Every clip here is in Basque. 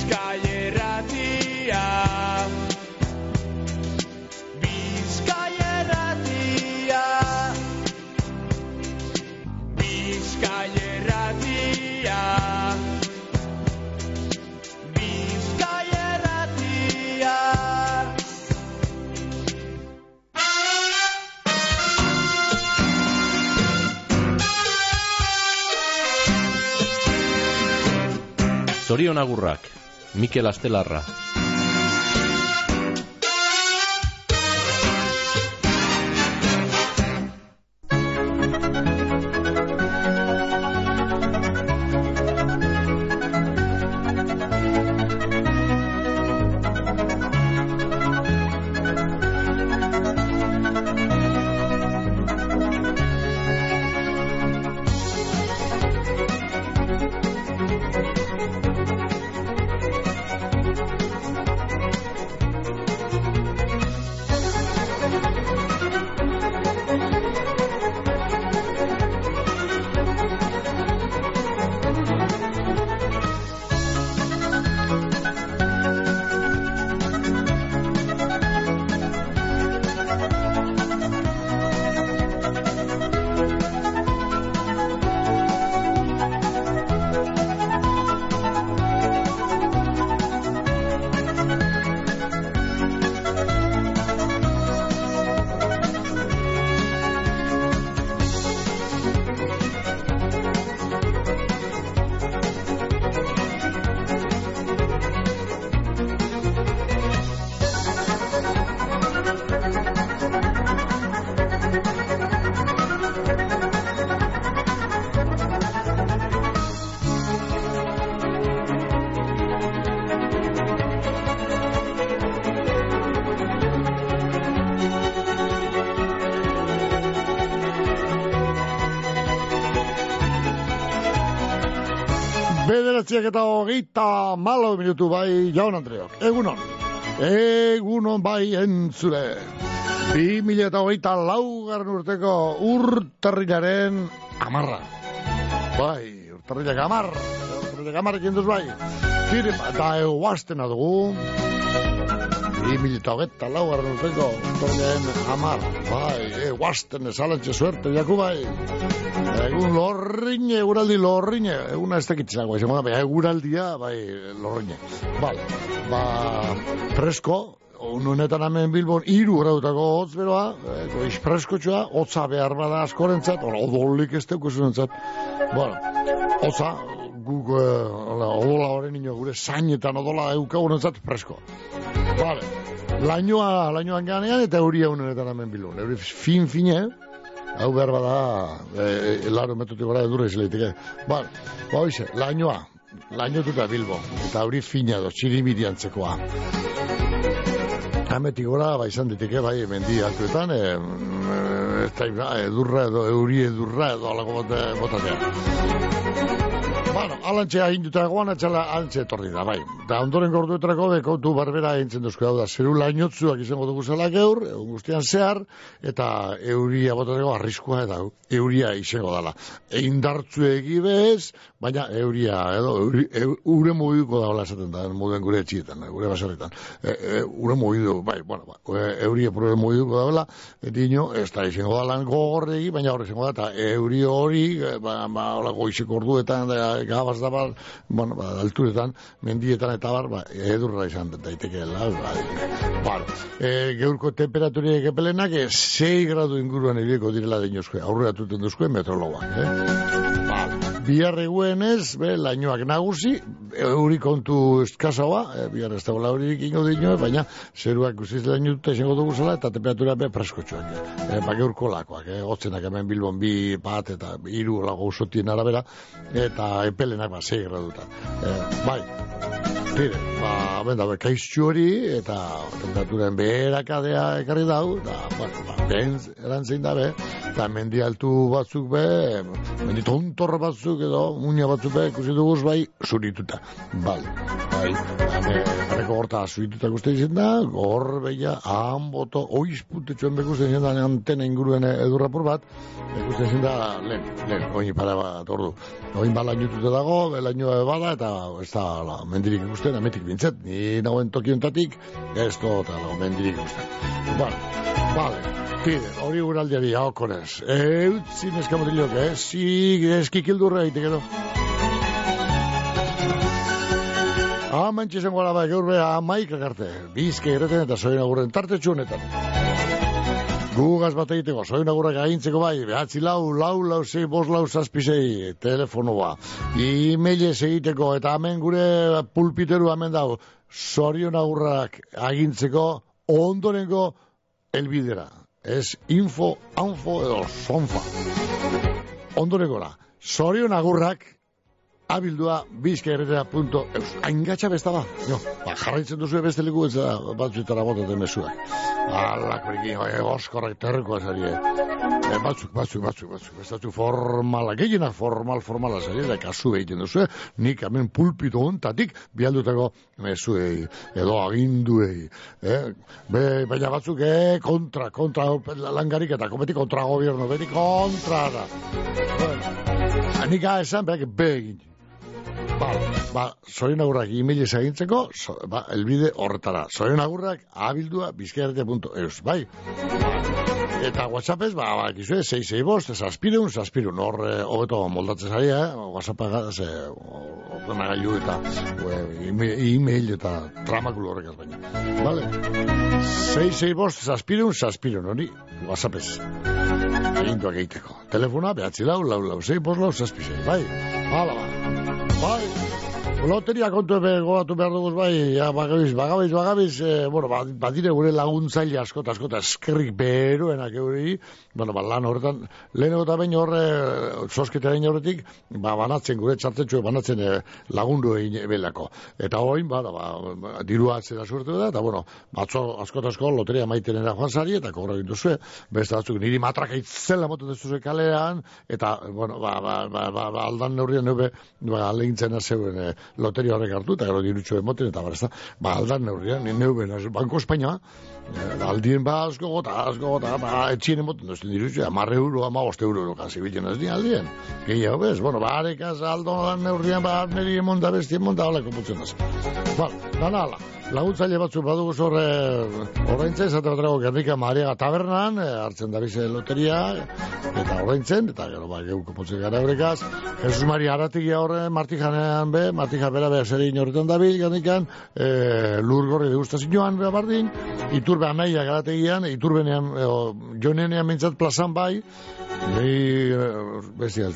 Bizkaierratia. Bizkaierratia. Bizkaierratia. Bizkaierratia. Zorion agurrak, Mikel Astelarra. Hogeita malo minutu bai jaun Andreok. Egunon. Egunon bai entzule. Bi mila eta hogeita laugarren urteko urtarrilaren amarra. Bai, urtarrilak amar. Urtarrilak amar ekin duz bai. Fire, eta eguaztena dugu. Bi mila eta hogeita laugarren urteko urtarrilaren amar. Bai, eguazten esalantxe suerte, jaku bai. Egun lorrine, eguraldi lorrine, eguna ez tekitzako, izango da, baina eguraldia, bai, lorrine. Bale, ba, presko, ununetan hemen Bilbon iru grautako hotz beroa, eh, goiz preskotxoa, hotza behar bada askorentzat, odolik ez teukusunentzat. Bueno, hotza, guk, eh, odola horren ino, gure zainetan odola eukagunentzat presko. Vale, lainoa, lainoan ganean, eta euria ununetan hemen Bilbon. Euri fin fine, hau behar bada, e, e, laro metutik gara edurra izleiteke. Ba, ba hoize, lainoa, lainotuta Bilbo, eta hori fina do, txirimiri antzekoa. Hametik gora, ba, izan diteke, bai, mendi altuetan, e, e, ez da, edurra edo, euri edurra edo, alako botatea. Bueno, alantxe ahinduta egoan, atxala alantxe etorri da, bai. Da ondoren gorduetarako dekautu barbera egintzen duzko da. Zeru lainotzuak izango dugu zela geur, egun guztian zehar, eta euria botateko arriskua eta euria izango dala. Eindartzu egibez, baina euria, edo, euri, eu, ure mugituko da, hola esaten da, moduen gure etxietan, gure baserritan. E, e, ure mugitu, bai, bueno, ba, e, euria pure mugituko da, hola, dino, ez da izango da lan gogorregi, baina horre izango da, eta euri hori, e, ba, ba, hola, goizeko orduetan, da, gabaz da bar, bueno, ba, alturetan, mendietan eta bar, ba, edurra izan daitekeela, ba, ba, e, geurko temperaturiek epelenak, e, 6 gradu inguruan ibieko direla dinozko, aurrera tuten duzko, metrologoak, eh? Bihar eguenez, be, lainoak nagusi, euri kontu eskazaua, e, bihar ez dagoela horirik ingo dino, baina zeruak guziz lainuta izango dugu zela, eta temperatura be preskotxoak, e, ba, geurko lakoak, e, otzenak hemen bilbon bi bat, eta hiru lago usotien arabera, eta epelenak ba, 6 graduta. E, bai, tire, ba, benda, be, kaiztxu hori, eta temperaturen beherakadea ekarri dau, eta, bueno, ba, behen erantzein dabe, eta mendi altu batzuk be, mendi tontor batzuk edo, muña batzuk be, ikusi duguz bai, zurituta. Bale, bai, hane, jarreko horta zurituta guzti izan da, gor beia, han boto, oiz putetxoen bekusten izan da, antena inguruen edurrapur bat, bekusten izan da, lehen, lehen, oin para bat, ordu. Oin bala dago, belaino bada, eta ez da, la, mendirik ikusten, ametik bintzet, ni nagoen tokiontatik, ez do, eta la, mendirik. Bueno, vale, pide, hori guraldiari, hau konez. Eutzi neskamotilok, eh? Si, eskikildurra egite gero. Amentxe zengo gara bai, gaur beha amaikak arte. Bizke erreten eta zoin agurren tarte txunetan. Gugaz bat egiteko, zoin agurrak agintzeko bai, behatzi lau, lau, lau, zei, bos, lau, zazpisei, telefonoa. E-mailez egiteko, eta hemen gure pulpiteru hemen dago, zorion agurrak agintzeko, ondorengo elbidera. Ez info, anfo edo sonfa. Ondorengo Zorion agurrak abildua bizkaerretera.eus. Aingatxa besta ba. Jo, ba, jarraitzen duzu beste leku ez da batzuetara botaten mesuak. Alak beriki, oi, oskorrak terreko azari. E, batzuk, batzuk, batzuk, batzuk. Bestatu formala, gehienak formal, formala zari, da kasu egiten duzu. Nik hemen pulpito ontatik bialdutako mesuei, edo aginduei. Eh? Be, baina batzuk, eh, kontra, kontra langarik eta kometi kontra gobierno, beti kontra da. Bueno, nik esan, behak, begin. Ba, ba, zorin agurrak e-mail ezagintzeko, so, ba, elbide horretara. Zorin agurrak abildua bizkaerte.eus, bai? Eta WhatsAppez, ba, ba, ekizue, 6 bost, zazpireun, zazpireun, hor, eh, hobeto moldatzen zari, eh? WhatsAppa ze, ordena gailu eta e, e-mail eta tramakulo horrekaz baina. Vale? 6 bost, zazpireun, zazpireun, hori, WhatsAppez. Egintuak egiteko. Telefona, behatzi lau, lau, lau, 6 bost, lau, zazpisei, bai? Hala, ba. Bai, loteria kontu ebe gogatu behar dugu bai, ja, bagabiz, bagabiz, bagabiz, eh, bueno, ba- badire gure laguntzaile askota, askota, eskerrik beruenak euri, bueno, ba, lan horretan, lehenengo eta bain horre, sosketaren horretik, ba, banatzen, gure txartetxo banatzen eh, lagundu egin ebelako. Eta hoin, ba, ba, dirua atzera suertu da, eta, bueno, batzo askota asko loteria maitenera joan zari, eta kobra egin duzu, beste batzuk niri matraka itzela motu dezu kalean, eta, bueno, ba, ba, ba, ba, ba aldan neurrian neube, ba, alegintzen zeuen eh, loteria horrek hartu, eta gero dirutxo emoten, eta bara, ez da, ba, aldan neurrian, ni neube, Banko Espainia, eh, aldien ba, asko gota, asko gota, ba, etxien emoten duzten dirutxo, amarre euro, ama boste euro, kasi bilen ez di aldien. Gehiago bez, bueno, ba, arekaz, aldo neurrian, ba, niri emonda, besti emonda, aleko putzen az. Ba, dana ala laguntzaile batzuk badugu zorre ordaintzen, esate baterako Gernika Mariaga tabernan, eh, hartzen dabize loteria, eta ordaintzen, eta gero ba, geuko potzik gara brekaz, Jesus Maria Aratigia horre, martijanean be, martija bera bera zer inorretan dabil, Gernikan, e, lur gorri degustazin joan, bera bardin, iturbe ameia garategian, e, iturbenean, e, jonenean mintzat plazan bai, nahi, e, eh, bestiaz,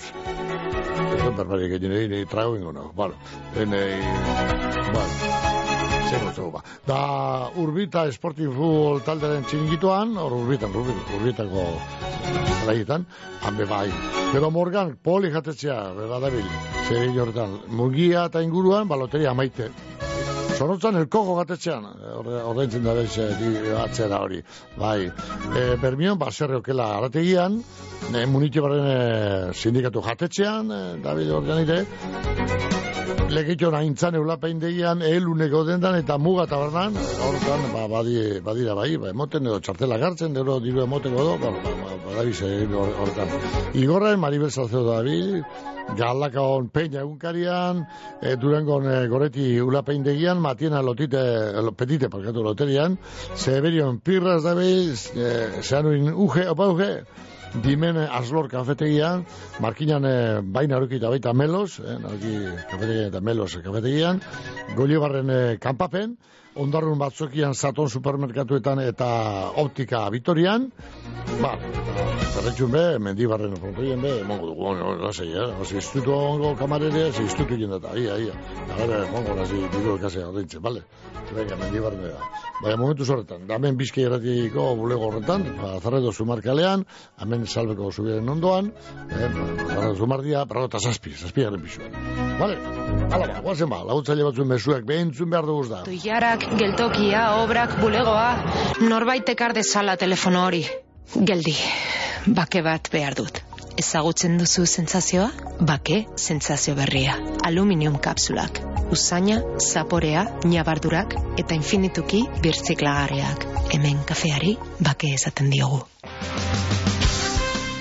berbarik egin, nahi, nahi, trago ingo, no, bale, nahi, bale, zero ba. Da Urbita Esportifu taldearen txingituan, hor Urbitan, Urbita, Urbitako laietan, hanbe bai. Pero Morgan, poli jatetzea, bera dabil, zer inortan, mugia eta inguruan, baloteria amaite. Zorotzan elkogo gatetxean, ordaintzen da bez, di, atzera hori. Bai, e, Bermion, baserre okela arategian, e, munitio barren e, sindikatu jatetxean, e, David Organite, legitxo nahintzan eulapein degian, eluneko dendan eta muga tabernan, hortan, ba, badi, badira bai, ba, emoten edo txartela gartzen, edo diru emoteko do, ba, ba, ba, ba, dabiz, hortan. Igorren, Maribel Salcedo David, Galakaon peña egunkarian, e, Durangon e, goreti ulapeindegian, Matiena lotite, lo, petite, parkatu loterian, Severion Pirras dabiz, e, zeanuin uge, opa uge, Dimen Aslor kafetegian, Markinan e, baina horukita baita Melos, eh, narki kafetegian eta Melos kafetegian, Golibarren e, kanpapen, ondarrun batzokian Saton supermerkatuetan eta optika Vitorian, ba, zerretxun be, mendibarren frontoien be, mongo dugu, ono, lasei, eh? Osi, instituto ongo kamarere, ze instituto jendeta, ia, ia. Gara, mongo, nasi, diru elkase horreintze, bale? Venga, mendibarren da. Baina momentu horretan, da hemen bizki erratiko bulego horretan, ba, zarredo zumarkalean, hemen salbeko zubiren ondoan, eh, zarredo zumardia, berro eta zazpi, zazpi garen pixuan. Bale? Hala ba, guazen ba, laguntzaile batzuen mesuak behintzun behar dugu da. Tuiarak, geltokia, obrak, bulegoa, norbait ekar dezala telefono hori. Geldi. Bake bat behar dut. Ezagutzen duzu sentsazioa? Bake sentsazio berria. Aluminium kapsulak. Usaina, zaporea, nabardurak eta infinituki birtziklagarriak. Hemen kafeari bake esaten diogu.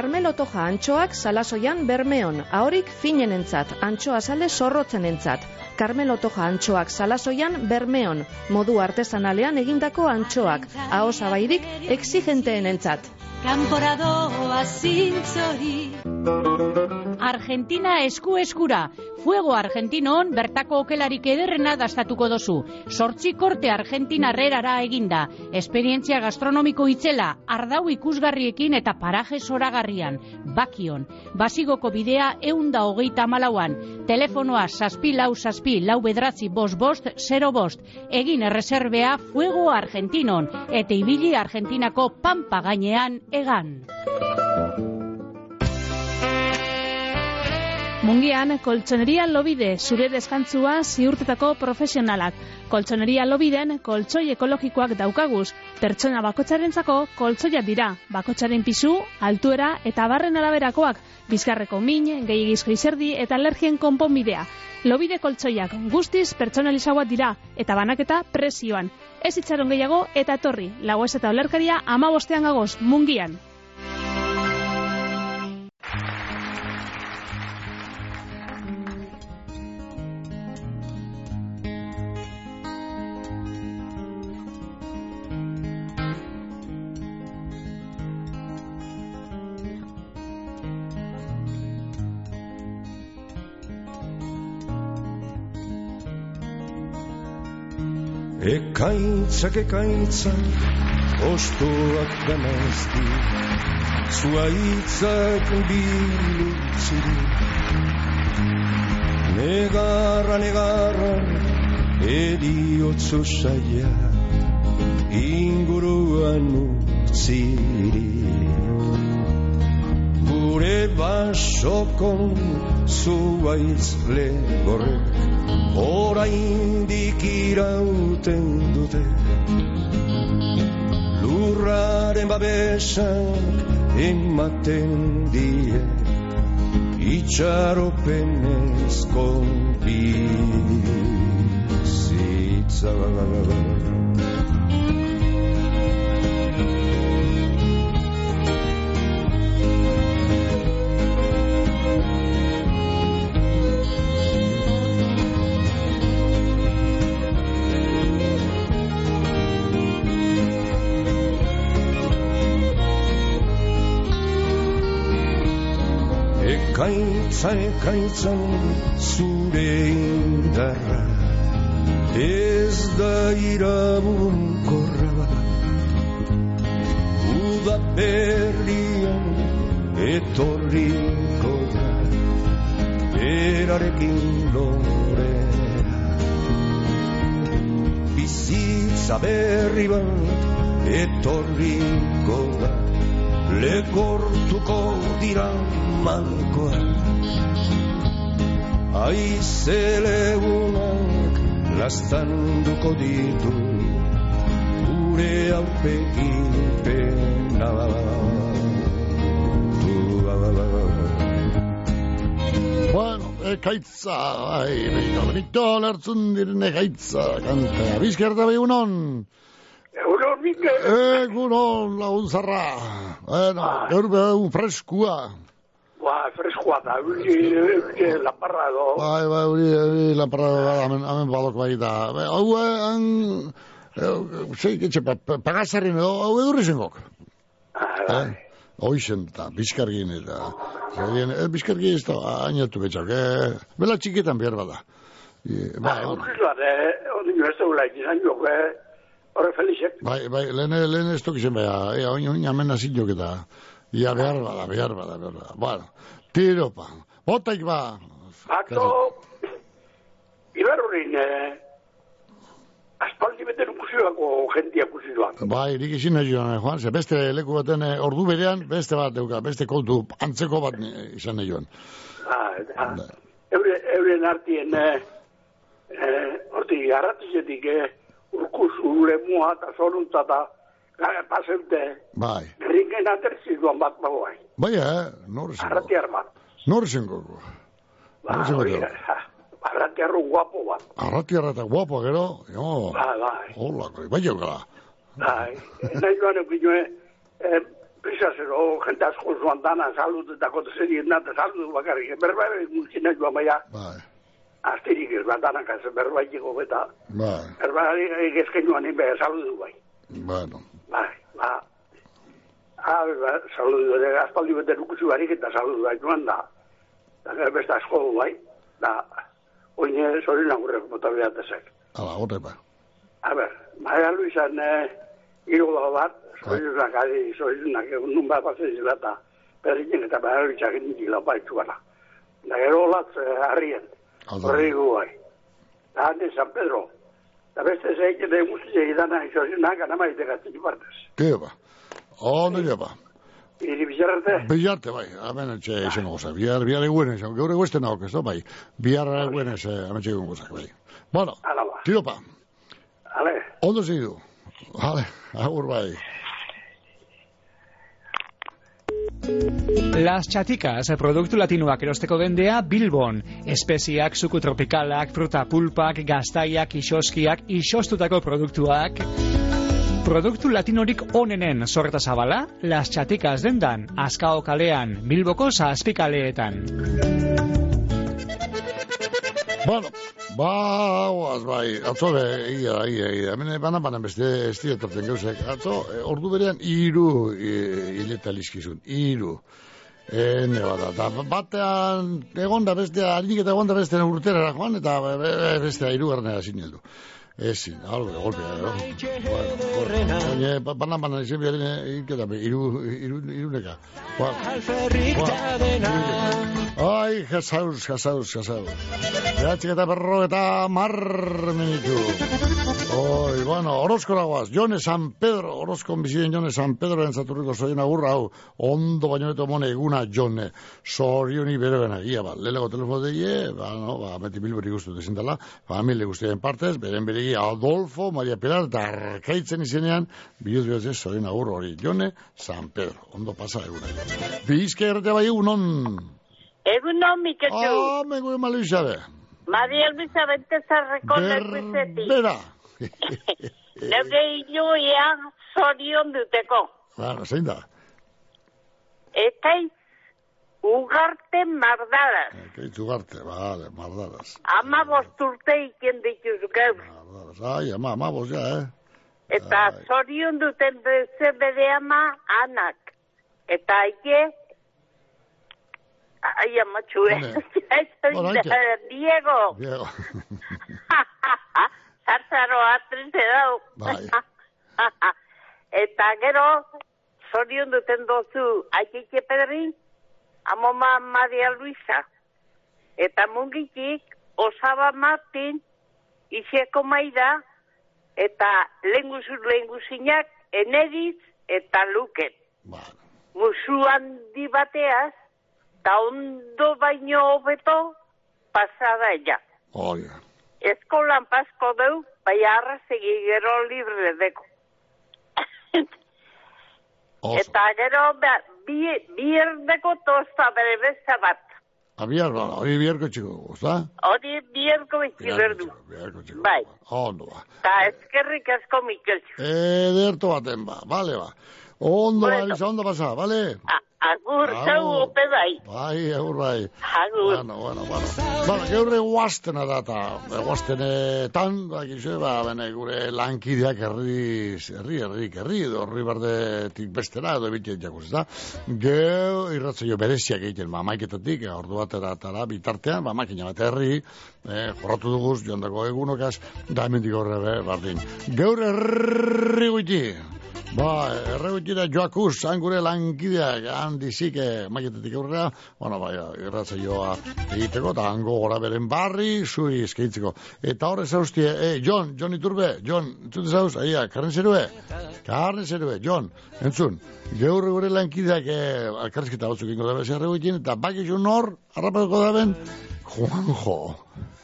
Carmelo Toja antxoak salasoian bermeon, ahorik finenentzat, antxoa sale zorrotzenentzat. Carmelo Toja antxoak salasoian bermeon, modu artesanalean egindako antxoak, aho zabairik exigenteenentzat. Kanporadoa zintzori Argentina esku eskura. Fuego Argentinon bertako okelarik ederrena dastatuko dozu. Sortzi korte Argentina herrerara eginda. Esperientzia gastronomiko itzela Ardau ikusgarriekin eta paraje zoragarrian. Bakion. Basigoko bidea eunda hogeita malauan Telefonoa saspi lau saspi lau bedratzi bost bost zero bost Egin erreserbea Fuego Argentinon Eta ibili Argentinako pampa gainean egan. Mungian, koltsoneria lobide, zure deskantzua ziurtetako profesionalak. Koltsoneria lobiden, koltsoi ekologikoak daukaguz. Pertsona bakotxarentzako koltsoiak dira. Bakotxaren pisu, altuera eta barren araberakoak. Bizkarreko min, gehiagizko izerdi eta alergien konponbidea. Lobide koltsoiak guztiz pertsonalizagoak dira eta banaketa presioan. Ez itxaron gehiago eta etorri. Lagoez eta olerkaria ama bostean gagoz, mungian. Ekaitzak ekaitzak ostoak damazti Zuaitzak bilutziri Negarra, negarra, eriotzo saia. Inguruan utziri Gure basokon zuaitz legorrek oraindik irauten dute. Lurraren babesak ematen die itxaropenezko bizitza Ekaitza ekaitzan zure indarra. Ez da iramunkorra Uda berrian etorriko da. Erarekin lorera Bizitza berri bat etorriko da Lekortuko dira malkoa Aizelegunak lastanduko ditu Gure aurpekin pena Bueno, ekaitza, bai, benito, benito, lertzun diren ekaitza, kantea. Bizkerta behunon. Mikel. Egunon, lagun zarra. Bueno, gaur behu freskua. Ba, freskoa da, uri, uri, laparra edo. Bai, bai, uri, laparra da, hemen, hemen balok bai da. Hau, eh, han, eh, zei, pa, pa- pagazarrin edo, hau edurri zengok. Eh? Hoixen, eta bizkargin, eta... Zerien, eh, bizkargin ez da, ainatu betxak, eh? Bela txiketan behar bada. I, Ba, bai, urkizlar, eh, hori nio ez horre felixek. bai, bai, lehen, lehen ez tokizen bai, ea, oin, oin, amen azin jok eta... Ia behar bada, behar bada, behar bada. Bueno, tiro pa. Botaik ba. Atzo, ibarrurin, eh, aspaldi beten ukusioako jentia ikusioak. Bai, nik izin nahi joan, eh, Juan, ze beste leku baten eh, ordu berean, beste bat deuka, beste kontu, antzeko bat eh, izan nahi joan. Ah, eure, euren artien, eh, eh, horti, arratizetik, eh, urkus ure mua eta zoruntza eta gara paseute, Bai. ringen atertzi duan bat bagoai. Bai, eh, nor zen Arrati arma. Nor zen gogo. Ba, Nor zen hori, gogo. ah, arrati arru guapo bat. Arrati arrata guapo, gero, jo, Bai, bai. hola, bai jokala. Bai, nahi joan eukino, eh, prisa zero, jente asko zuan dana, salutetako zerien nata, salutu bakarrik, berbara guzti nahi joan baina, Bai, astirik ez bat danak, ez berbaitiko beta, bai, berbara gezken joan inbe, salutu bai. bueno. Bai, ba, ah, ba, salutu, eh, aspaldi bete nukusi barik eta salutu bai joan da, da beste asko bai, da, oine zorin agurrek bota behatezek. Ala, horre ba. A ber, Maria Luisan eh, irola bat, soizunak, adi, soizunak, egun nun bat batzen zela eta berriken eta Maria Luisak nintila baitu gara. Da gero olatz eh, harrien, horri gu bai. Da hande San Pedro. Da beste zeik de guztia idana soizunak, gana maite gatzen partez. Ke ba. Ondo ja ba. Iri bizarrate? Bilarte, bai, hemen etxe izan goza. Bihar, bihar eguen ez, gaur eguesten hau, ez da, bai. Bihar eguen ez, eh, hemen txegun goza, bai. Bueno, ba. tiro pa. Ale. Ondo zidu. Vale, agur bai. Las Chaticas, produktu latinoak erosteko dendea Bilbon. Espeziak, suku tropikalak, fruta pulpak, gaztaiak, isoskiak, isostutako produktuak. Produktu latinorik onenen sorreta zabala, Las Chaticas dendan, Azkao kalean, Bilboko zazpikaleetan. Bueno, ba, oaz, bai, atzo be, ia, ia, ia, hemen banan banan beste ez dira torten gauzek. Atzo, eh, ordu berean, iru eh, hileta lizkizun, iru. Ene bada, eta batean egon da bestea, harinik eta egon da bestea urterara joan, eta be- be- bestea iru garnera zineldu. Ezin, algo de golpe, no? Bueno, ba- banan banan izan behar iketa, iru, iru, iruneka. Ba, Ai, jasauz, jasauz, jasauz. Behatzik eta berro eta mar minutu. Oi, bueno, orozko Jone San Pedro, orozkon bizien Jone San Pedro entzaturriko zoien agurra, hau, ondo baino mone eguna Jone, zorioni berogena, ia ba, lelego telefono deie, ba, no, ba, meti bilbori guztu dezintela, familie guztien partez, beren beregi Adolfo, Maria Pilar, eta arkaitzen izenean, bihuz bihuz ez, zorien agurra hori, Jone San Pedro, ondo pasa eguna. Bizke errete bai egunon. Egun hon, Miketxu. Ah, mengo ema Luisabe. Maria Luisa Bentezarreko lekuizetik. Bera. Neure iloia zorion duteko. Bueno, zein da? Ekaiz ugarte mardaraz. Keitzu garte, vale, mardaraz. Ama bosturte iken dituz gaur. Mardaraz. Ai, ama, ama, bos ja, eh? Eta zorion duten beze bere ama anak. Eta aike... Ai, amatxue. Bueno, aike. Diego. Diego. Zarzaro atrize dau. Bai. Eta gero, zorion duten dozu, aikike pedrin, amoma Maria Luisa. Eta mungitik, Osaba Martin, Isieko Maida, eta lenguzur lenguzinak, Eneriz eta Luken. Musu handi bateaz, eta ondo baino hobeto, pasada ella. Oia. Eskolan pasko deu, bai arrazegi gero libre deko. Eta gero, ba, bi, bierdeko tosta bere besta bat. Abiar, ba, hori biarko txiko, gusta? Hori bierko bizi berdu. Biarko txiko. Bai, Ondo, ba. eta eskerrik asko Mikeltxu. Ederto baten, ba, bale, ba. Ondo, Bueno. Alisa, ondo pasa, bale? Agur, zau, ope bai. Bai, agur bai. Agur. Bueno, bueno, bueno. Bueno, geure guaztena da, eta guaztenetan, bakizu, ba, bene, gure lankideak herri, herri, herri, herri, edo herri bardetik bestera, edo bitien jakuz, da. Geu, irratzaio bereziak egiten, ba, maiketatik, ordu batera eta bitartean, ba, makina bat herri, eh, jorratu duguz, jondako egunokaz, da hemendik horre, be, bardin. Geure herri guiti, Ba, erregutira joakuz, han gure lankideak, handizik, eh, maiketetik aurrera, bueno, bai, irratzaioa egiteko, eta hango gora beren barri, zuri eskeitzeko. Eta horre zauztie, eh, John, John Iturbe, John, entzute zauz, aia, karren zerue, karren zerue, John, entzun, geur gure lankideak, eh, alkarrizketa batzuk ingo dabe zerregutin, eta bakitzu nor, harrapatuko daben, Juanjo.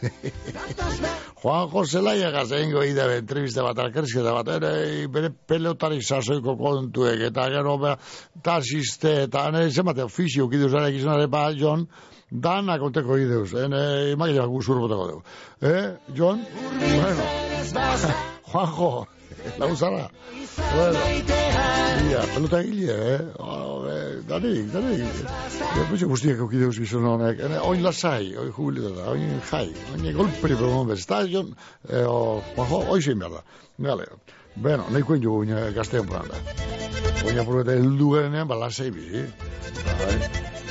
Juanjo Zelaiagaz egingo idabe entrevista bat, alkarrizketa bat, ere, bere pelotari sasoiko kontuek, eta gero, ba, eta ane, zemate, ofizio, kiduz, ere, gizonare, ba, John, dana konteko ideuz, ene, imakina guzur boteko dugu. Eh, John? Bueno. Juanjo, lauzara. Bueno, ia, pelota gile, eh? Oh, eh, danik, danik. Ja, pues guztiak aukideuz bizon honek. Ene, oin lasai, oin jubilitata, oin jai, oin golperi promo bez. Eta, John, eh, o, Juanjo, oi zein behar da. Gale, bueno, nahi koin jo, oin gaztean planda. Oin apurreta heldu gerenean, ba, lasai bi. Bai,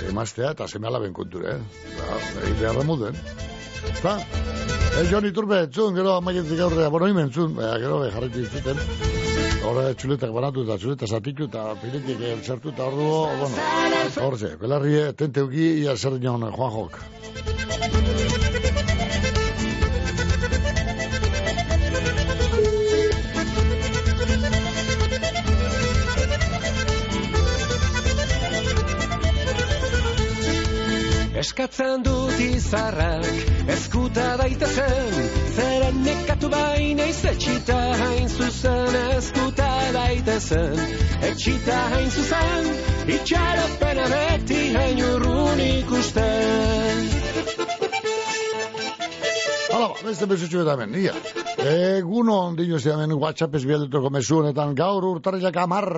emaztea eta seme alaben konture, eh? Ba, egin behar da muden. Eta, eh, John Iturbe, entzun, gero amaietik aurrea, bueno, imen baina gero eh, jarretu ditzuten. Hora txuletak banatu eta txuleta zatitu eta piletik zertu eta ordu, bueno, horze, belarrie, tenteuki, ia zer dion Juan Jok. Eskatzen dut izarrak eskuta daitezen Zeren nekatu baina etxita hain zuzen eskuta daitezen Etxita hain zuzen itxaropena beti hain urrun ikusten Hala, ba, beste bezutxu eta hemen, ia. Eguno ondino ze hemen WhatsApp ez bialdetuko mesunetan gaur urtarrilak amar.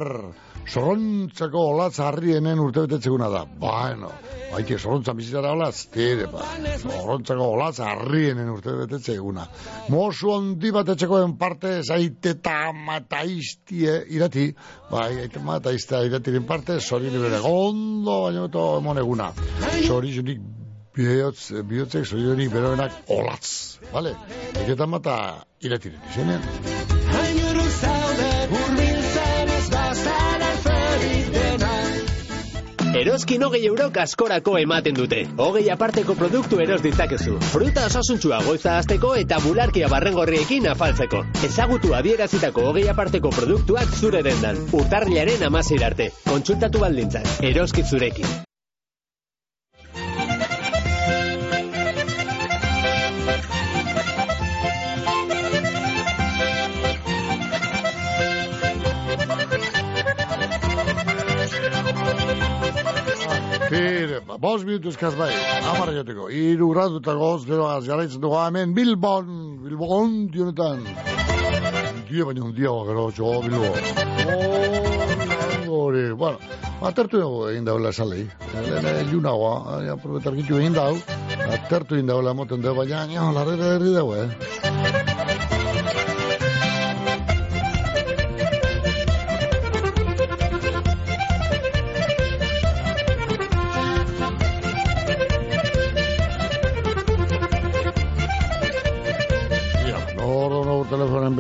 Zorrontzako olatza harrienen urtebetetzeguna da. Bueno, baite zorrontza bizitara olatz, tire, ba. Zorrontzako olatza harrienen urtebetetzeguna. Mosu ondi bat etxekoen parte zaite eta mataiztie irati. Bai, aite mataiztea iratiren parte, zorin bere gondo, baina beto emoneguna. Zorizunik bihotz, bihotzek zorionik beroenak olatz. Vale? Eketan mata iratiren, izenean. Hain urun zaude Eroskin hogei eurok askorako ematen dute. Hogei aparteko produktu eros ditzakezu. Fruta osasuntsua goiza azteko eta bularkia barrengorriekin afaltzeko. Ezagutu adierazitako hogei aparteko produktuak zure dendan. Urtarrilaren amazeir arte. Kontsultatu baldintzak. Eroski zurekin. Tire, ba, bos minutu eskaz bai, amara jateko. Iru graduta goz, gero az jarraitzen dugu hemen, Bilbon, Bilbon, dionetan. Die baina un dia, gero, jo, Bilbo. Oh, hori, bueno, atertu dugu egin daula esalei. Lehen ilunagoa, ja, probetar gitu egin dau. Atertu egin daula moten dugu, baina, ja, larrera herri dugu, eh.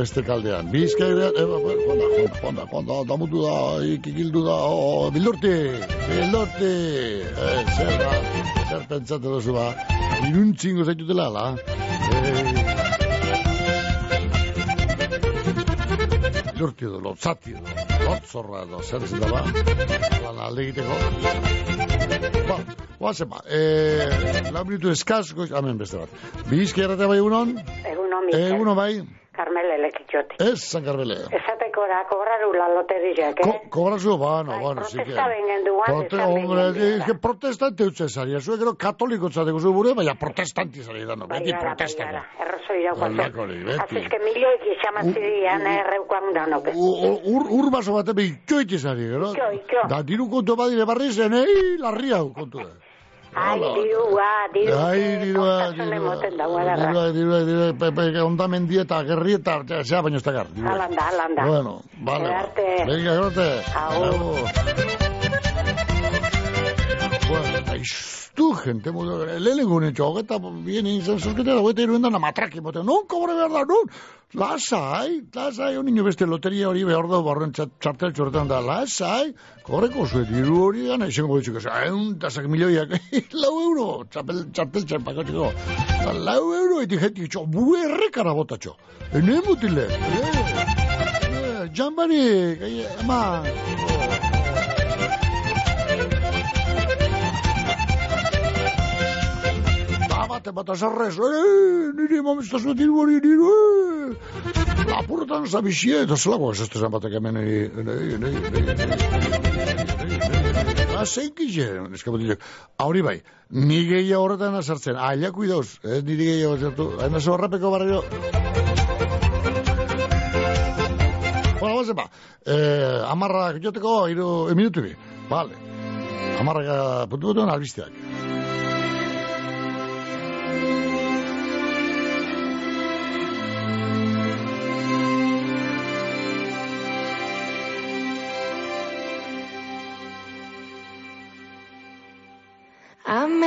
Beste kaldean. Bizkaira, e, ba, ba, konda, konda, konda, konda, damutu da, ikikildu da, oh, bildurti, bildurti, eh, zer da, zer pentsate duzu ba, iruntzingo zaitutela, la, eh, bildurti edo, lotzati edo, lotzorra edo, zer zen da ba, lan alde egiteko, ba, Oazen ba, eh, lau minutu eskaz, goiz, amen beste bat. Bizkaira eta bai egunon? Eguno, Mikel. Eguno bai? Carmele lekitxote. Ez, San Carmele. Esateko da, kobraru la loteriak, eh? Cobra su, bueno, bueno, sí que... protesta vengen duan, Prote, hombre, es que protestante utze zaria. Zue gero katoliko zateko zu bure, baina protestanti zari dano. Beti Baiara, protestako. errozo. Holakori, beti. Es que milioik izamazidian erreukan danok. Ur, ur baso bate be itxoiti zari, gero? Itxo, itxo. Da, diru kontu badire barri zen, ei, larri hau kontu da. Ai, dirua, dirua, Ai, dirua, guadarra. dirua, dirua, dirua, pepe, ondamendi eta gerri eta, zea baino ez dakar. dirua. Alanda, alanda. Bueno, vale. Venga, grote. Agur. Bueno, du, mudo, lehenengo nintxo, hogeta, bien egin zuzkete, da, hogeita iruen dana matraki, bote, non, kobre behar da, non, lasai, lasai, honi nio beste loteria hori behar da, barren txartel txortan da, lasai, kobreko zuet, iru hori gana, izango ditxuk, egun, tasak milioiak, lau euro, txapel, txartel txerpakatzeko, Da, lau euro, eti jeti, txo, bue errekara botatxo, ene mutile, eh, jambari, eh, ama, bate bat azarrez, eh, niri mamizta zuet diru hori, diru, eh, lapurretan zabizie, eta zelako ez ez batek hemen, niri, niri, niri, niri, Zein kize, eskabotilek, hori bai, ni gehia horretan azartzen, aila kuidauz, eh, niri gehia horretan, hain horrepeko barrio. Bueno, bazen ba, eh, amarrak joteko, iru, e, minutu bi, vale. Amarrak puntu duten albisteak.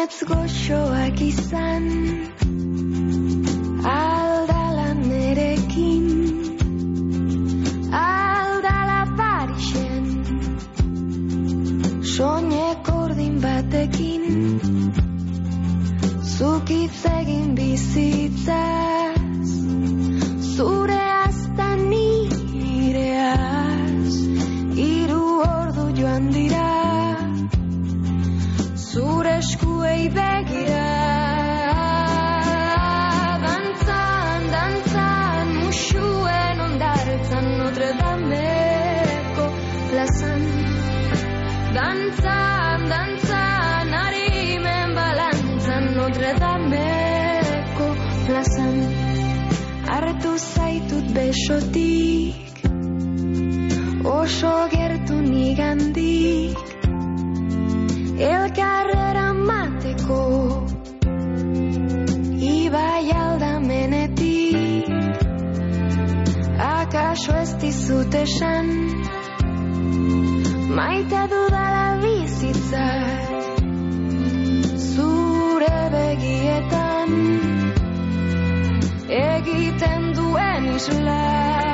Amets goxoak izan Aldala nerekin Aldala Parixen Soinek ordin batekin Zuk hitz egin bizitzaz Zure azta nireaz Hiru ordu joan dira zure eskuei begira. Dantzan, dantzan, musuen ondartzan Notre Dameko plazan. Dantzan, dantzan, harimen balantzan Notre Dameko plazan. Hartu zaitut besotik Oso gertu nigandik. Elkarrera mateko Ibai aldamenetik Akaso ez dizut esan. Maite dudala bizitzat Zure begietan Egiten duen isla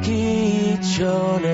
기 전에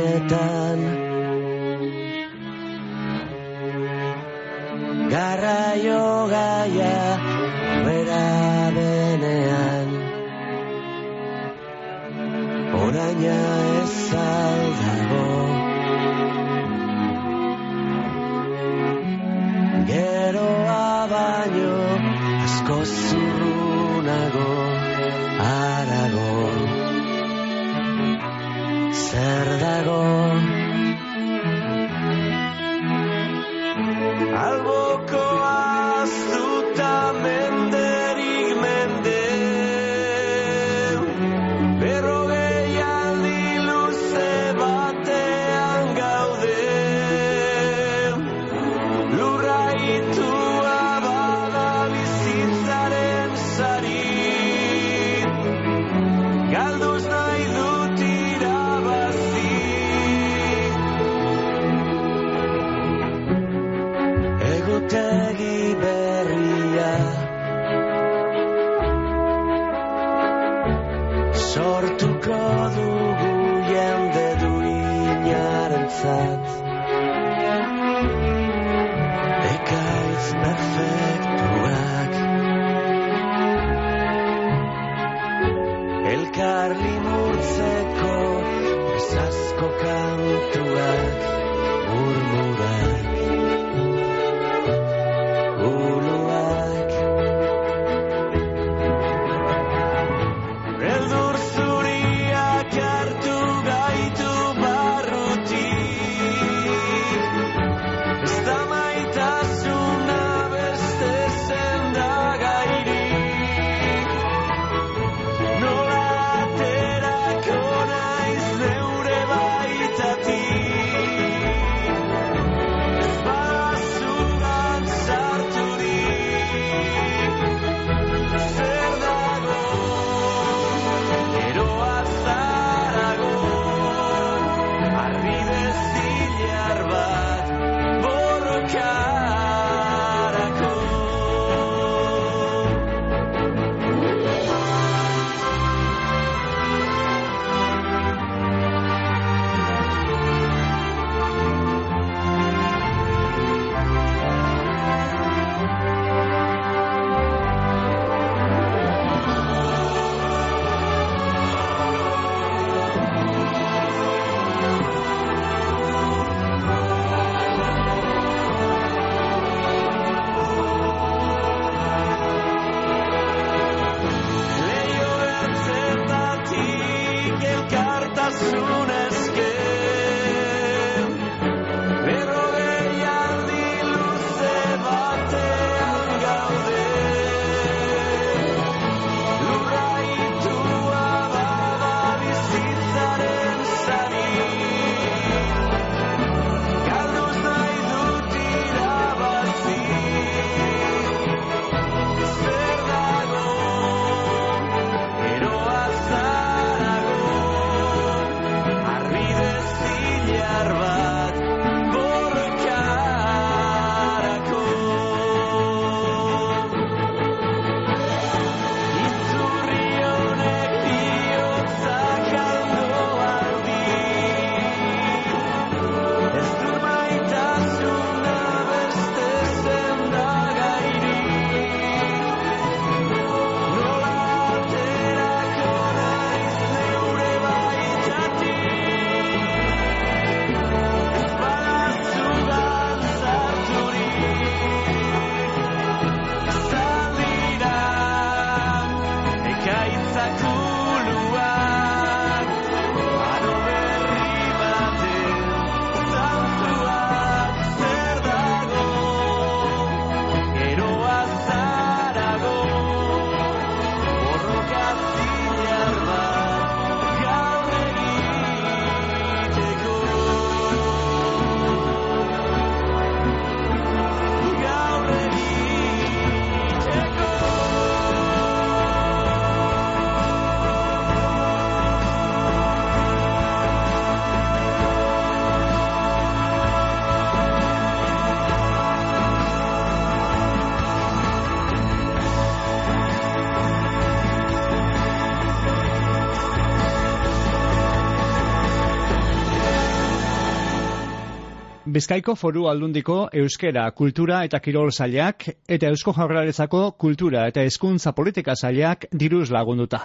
Bizkaiko foru aldundiko euskera, kultura eta kirol zailak eta eusko jaurlaritzako kultura eta hezkuntza politika zailak diruz lagunduta.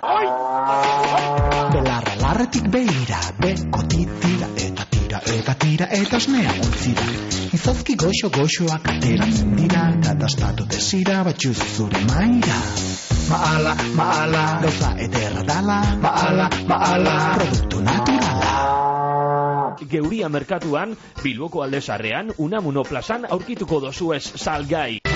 Belarra larretik behira, beko titira eta tira eta tira eta osnea ontzira. Izozki goxo goxoak ateratzen dira, kadastatu desira batxuz zure maira. Maala, maala, gauza ederra dala, maala, maala, produktu naturala. Geuria merkatuan, Bilboko aldezarrean, Unamuno plazan aurkituko dozu ez salgai.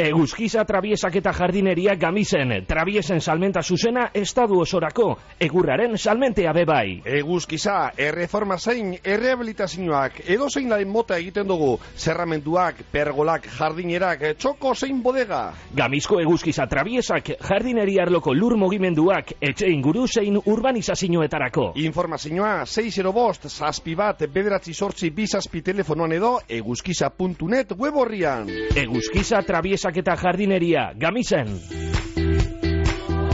Eguzkiza trabiesak eta jardineria gamisen, trabiesen salmenta zuzena estadu osorako, egurraren salmentea bebai. Eguzkiza, erreforma zein, errehabilitazioak, edo zein laren mota egiten dugu, zerramenduak, pergolak, jardinerak, txoko zein bodega. Gamizko eguzkiza trabiesak, jardineria arloko lur mugimenduak, etxe inguru zein urbanizazioetarako. Informazioa 6 bost, zazpi bat, bederatzi sortzi bizazpi telefonoan edo, eguzkiza.net web horrian. Eguzkiza trabiesak eta jardineria, gamisen.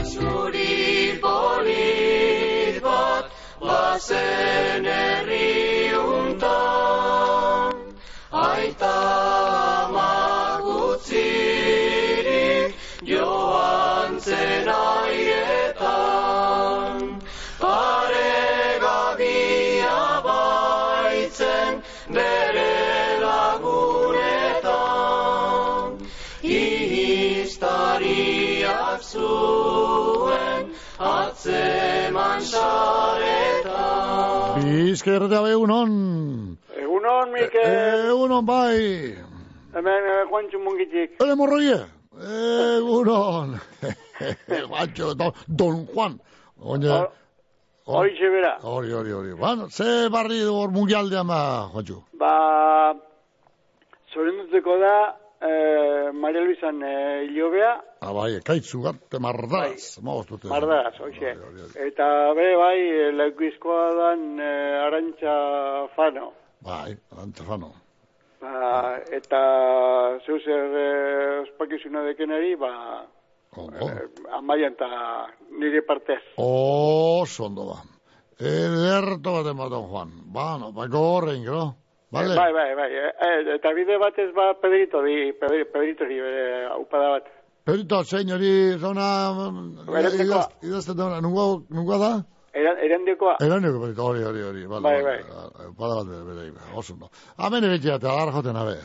Zuri polit bat bazen herri atzeman saretan Bizkerretea egunon. Egunon, Mikel. Egunon bai. Hemen, eh, Juantxo Mungitik. Ele morroie. Egunon. Juancho, don, don Juan. Oine, Hori bera. hori, hori, hori. Bueno, ze barri hor mundialdean ba, Juancho. Ba, zorinduteko da, eh, Maria Luisan eh, hilobea, Ah, bai, ekaitzu garte mardaz. Bai. mardaz, hoxe. Eta be, bai, eh, lekuizkoa dan eh, arantxa fano. Bai, antzafano. Ba, eta zeu zer eh, ospakizuna dekenari, ba, eh, amaian eta nire partez. Oso ondo ba. Ederto bat ematen, Juan. Ba, no, ba, gorrein, gero. Vale. Bai, bai, bai. eh, eh, eta bide batez ba Pedrito di, Pedri- Pedritori bere upada bat. Perito, zein hori zona... Beretekoa. idaz- Idazten da, nunga, nunga da? Eran, erandekoa. Eraneko perito, hori, hori, hori. Bai, vale. Bada bat bere, bere, bere, oso ondo. Hemen ebetia, eta agar joten abe.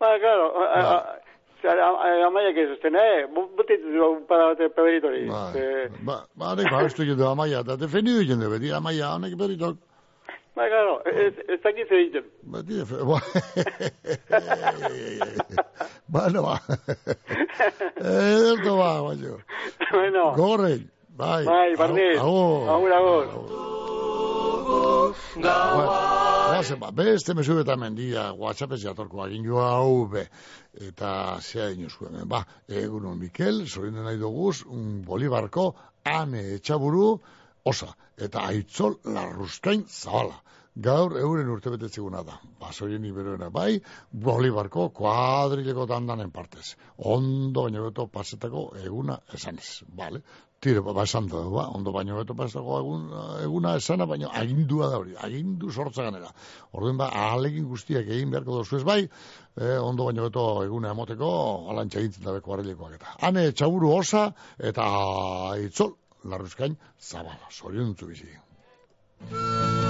Ba, claro, a- a- a- zer, a- a- amaiak ez usten, eh? Bu- Butitu du upada bat Pedritori. Bai. Eh, Ba, ba, nik bauztu jende amaia, eta defendidu jende beti, amaia, honek perito, Ba, claro, ez, ez dakit zer egiten. beti defe... Ba, bueno, ba. Ederto ba, baino. bueno. Gorrein, bai. Bai, bardin. Agur. Agur, agur. Gazen, ba, beste mesu eta mendia, WhatsAppez jatorko agindu hau be. Eta zea inozko hemen, ba, egunon Mikel, zorin nahi duguz, un bolibarko, ane etxaburu, osa, eta aitzol larruzkain zabala. Gaur euren urte betetzeguna da. Basoien iberoena bai, bolibarko kuadrileko dandanen partez. Ondo baino beto pasetako eguna esanez, bale? Tire, ba, da, ba, ondo baino beto pasetako egun, eguna esana, baino agindua da hori, agindu sortza ganera. Orduen ba, ahalegin guztiak egin beharko dozu ez bai, eh, ondo baino beto eguna emoteko, alantxa egintzen dabe kuadrilekoak eta. Hane, txaburu osa, eta itzol, larruzkain, zabala, zoriontzu bizi.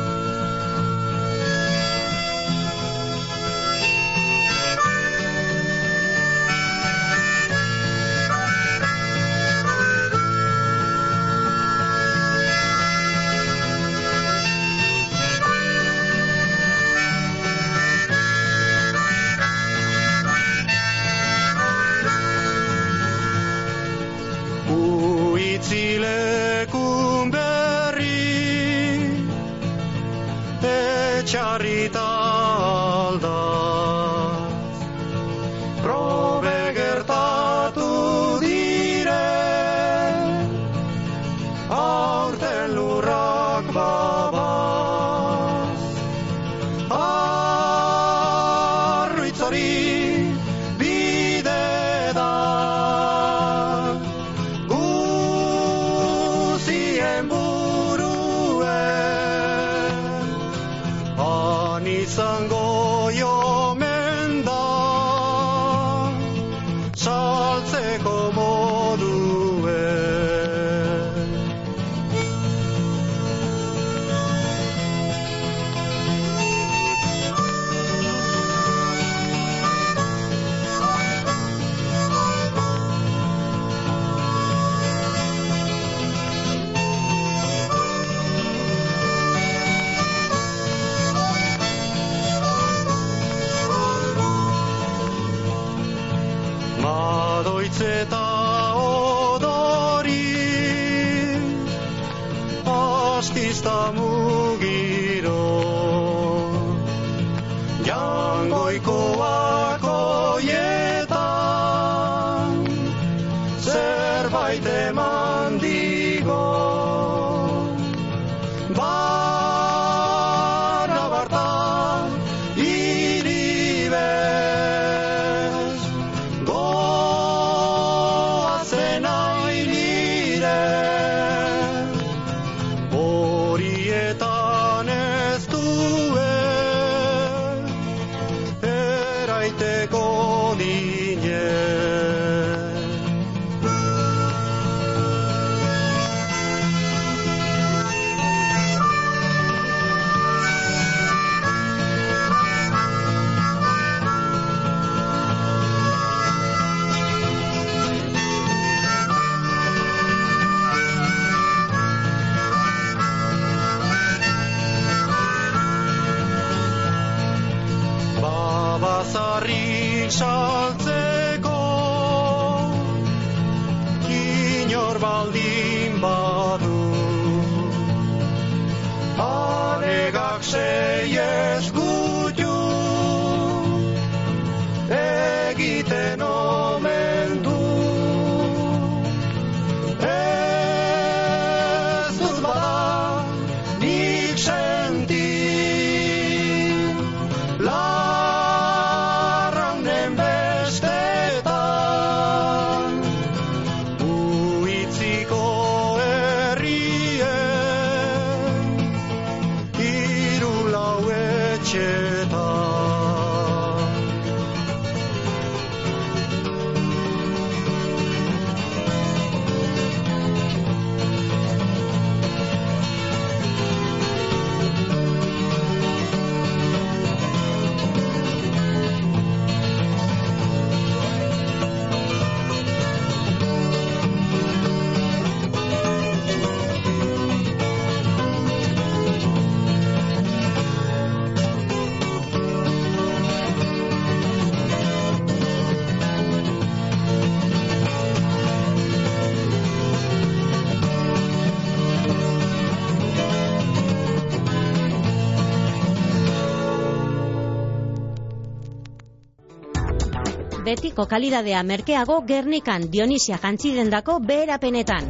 Betiko kalidadea merkeago Gernikan Dionisia jantzidendako beherapenetan.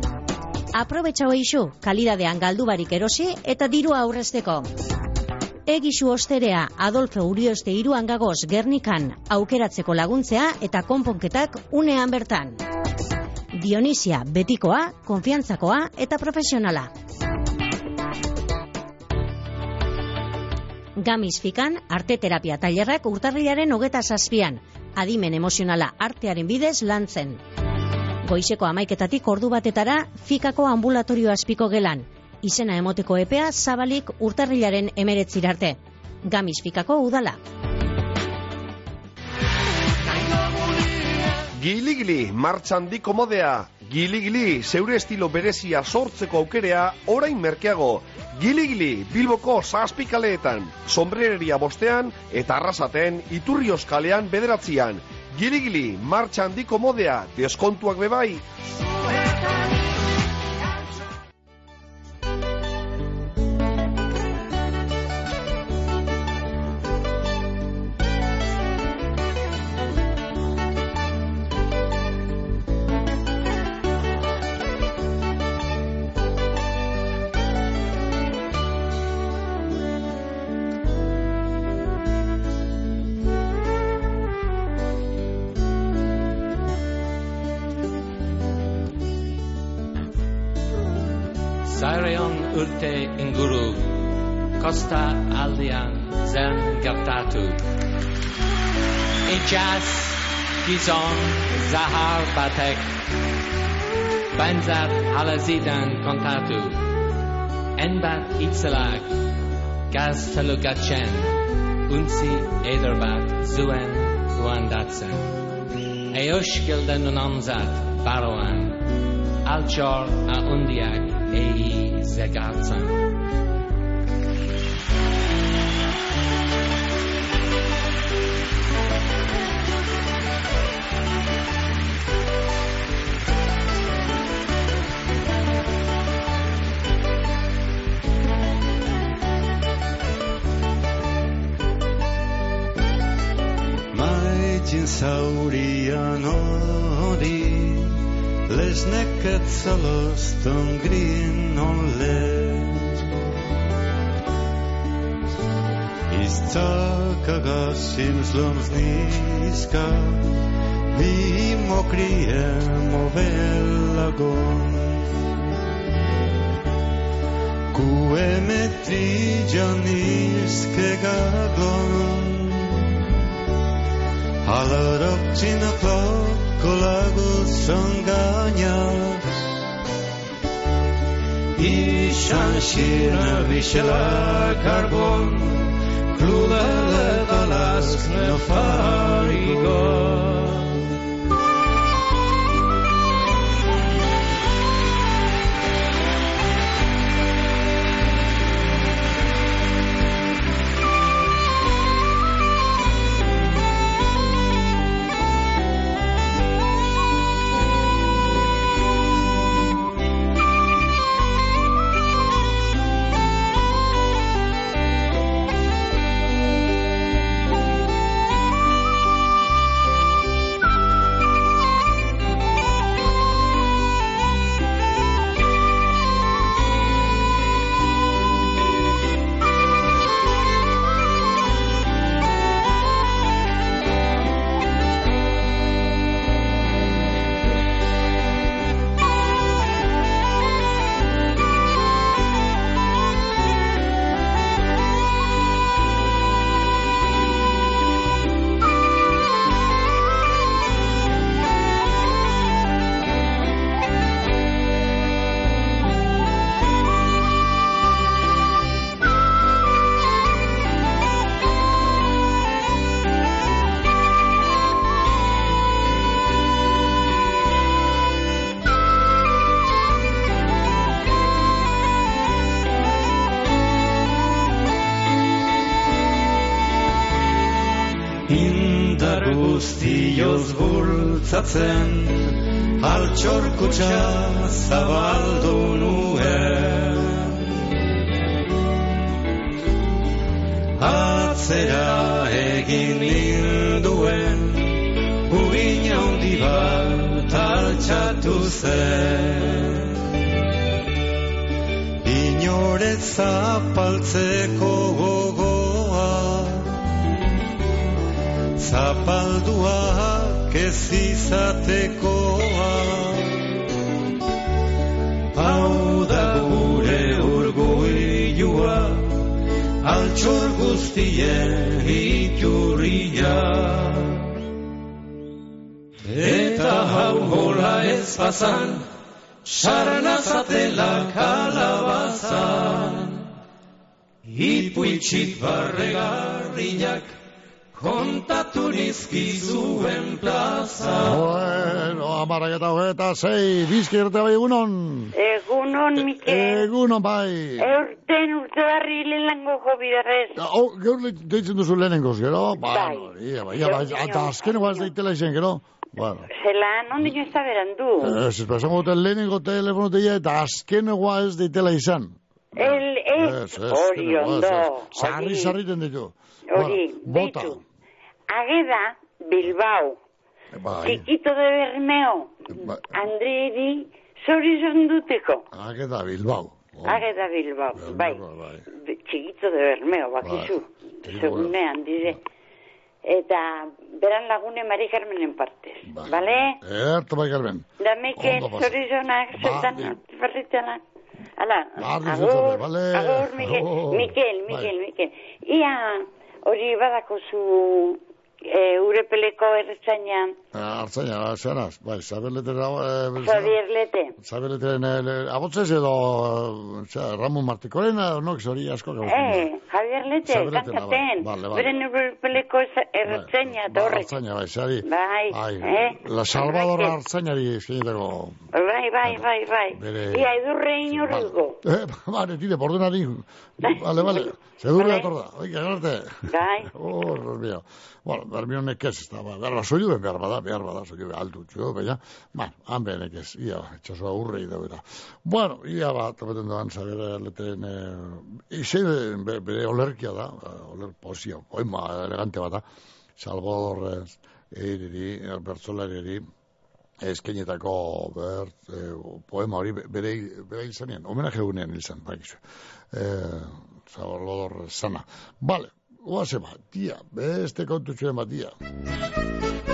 Aprobetxau eixu, kalidadean galdu barik erosi eta dirua aurrezteko. Egisu osterea Adolfo Urioste iruan gagoz Gernikan aukeratzeko laguntzea eta konponketak unean bertan. Dionisia betikoa, konfiantzakoa eta profesionala. Gamis fikan arte terapia tailerrak urtarriaren hogeta zazpian, adimen emozionala artearen bidez lantzen. Goizeko amaiketatik ordu batetara fikako ambulatorio azpiko gelan, izena emoteko epea zabalik urtarrilaren emeretzirarte. Gamis fikako udala. Gili-gili, martxandiko modea. Gili-gili, zeure estilo berezia sortzeko aukerea, orain merkeago. Gili-gili, Bilboko zazpikaleetan, sombrereria bostean eta arrasaten iturri oskalean bederatzian. Gili-gili, martxandiko modea, deskontuak bebai. Zareon urte inguru, Kosta aldean zen gertatu. Itxaz gizon zahar batek, Banzat halazidan kontatu. Enbat hitzelak, gaztalugatzen, Untzi eder bat zuen guandatzen. Eoskilden unamzat baroan, Altsor a undiak sehr gern sein. Maitin zaurian odi Lesneket zaloston grien ole Iztzakagassim sloms niska Vi mokriem ovelagon Kuemetri janiske gagon Halarokçina kolagu sanganyas İşan şirna vişela karbon Kludele dalask ne farigon Indar bultzatzen Altxor kutsa zabaldu nuen. Atzera egin ninduen Uin handi bat altxatu zen. Inoret zapaltzeko ez izatekoa Hau da gure urgoilua Altxor guztien iturria. Eta hau hola ez pasan Sarnazatela kalabazan. Ipuitxik barregarriak kontatu nizkizuen plaza. Bueno, amarak eta hogeta, zei, bizki irte bai egunon. Egunon, Mikel. Egunon bai. Eurten urte barri lehenango jo bidarrez. Oh, gaur le- deitzen duzu lehenengoz, gero? Bai. Bueno, ia, bai, ia, bai, eta azkeneko ez daitela izan, gero? Bueno. Zelan, ondino ez da berandu. Ez, ez, esango dute lehenengo telefono teia eta azkenegoa ez daitela izan. El, ez, Ez, ez, hori ondo. ez. Sarri, sarriten ditu. Hori, Bueno, bota. beitu. Ageda, Bilbao. Bai, Chiquito de Bermeo. Bai. Andreri, zorizon duteko. Ageda Bilbao. Ageda Bilbao, bai. Be- Chiquito de Bermeo, bakizu. Segunean, dire. Eta beran lagune Mari Carmenen partez. Bale? Erto bai, Carmen. Da Mikel, Ondo pasa. zorizonak, zetan, berritela. Ala, Barri agur, zutela, bale. agur, Mikel, Bai. Mikel, Mikel. Ia, hori badako zu e, urepeleko erretzainan, Artzaina, zeraz, bai, saberletera... Eh, Xavier Lete. Saberleteren, eh, abotzez edo, eh, zera, Ramon Martikoren, nok zori asko gauzen. Eh, Javier Lete, Xavier Lete, kantaten. bai, bale, bale. Beren urepeleko erretzaina, eta horrek. Artzaina, bai, zari. Bai, Ai, eh? La Salvador Mikel. Artzainari eskenitako... Bai, bai, bai, bai. Bere- Ia, edurre inorriko. Eh, vale, tire, por dena di. Vale, vale. Se dure Vale. atorda. Oiga, garte. Bai. Oh, Dios mío. Bueno, bermionek ez, ez da, ba, behar, soilu ben behar bada, behar bada, soilu ben altu, txo, baina, ba, han behenek ez, ia, etxasua urre ida bera. Bueno, ia ba, tapeten doan, saber, leten, eh, ize, be, bere olerkia da, eh, oler posio, oima, elegante bat da, Salvador, eh, eiriri, bertzolariari, eskenetako ber, e, poema hori bere, bere izanean, homenaje egunean izan, bakizu. E, Zabalodor sana. Vale, oase ba, tia, beste kontutxuen bat, tia.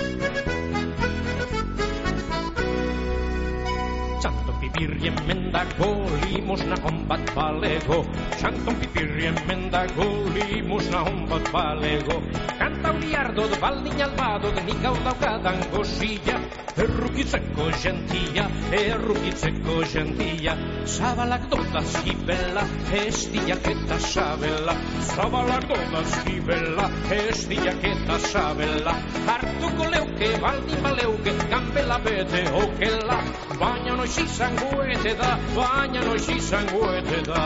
Pipirrien mendako limosna hon bat balego. Txanton pipirrien mendako limosna hon bat balego. Kanta uriardod baldin albadod nik hau daukadan gozilla Errukitzeko gentia, errukitzeko gentia Zabalak dodaz gibela, estiak eta sabela. Zabalak dodaz gibela, estiak eta sabela. Hartuko leuke, baldin baleuke, gambela bete okela. Baina noiz izango ete da, baina noiz izango ete da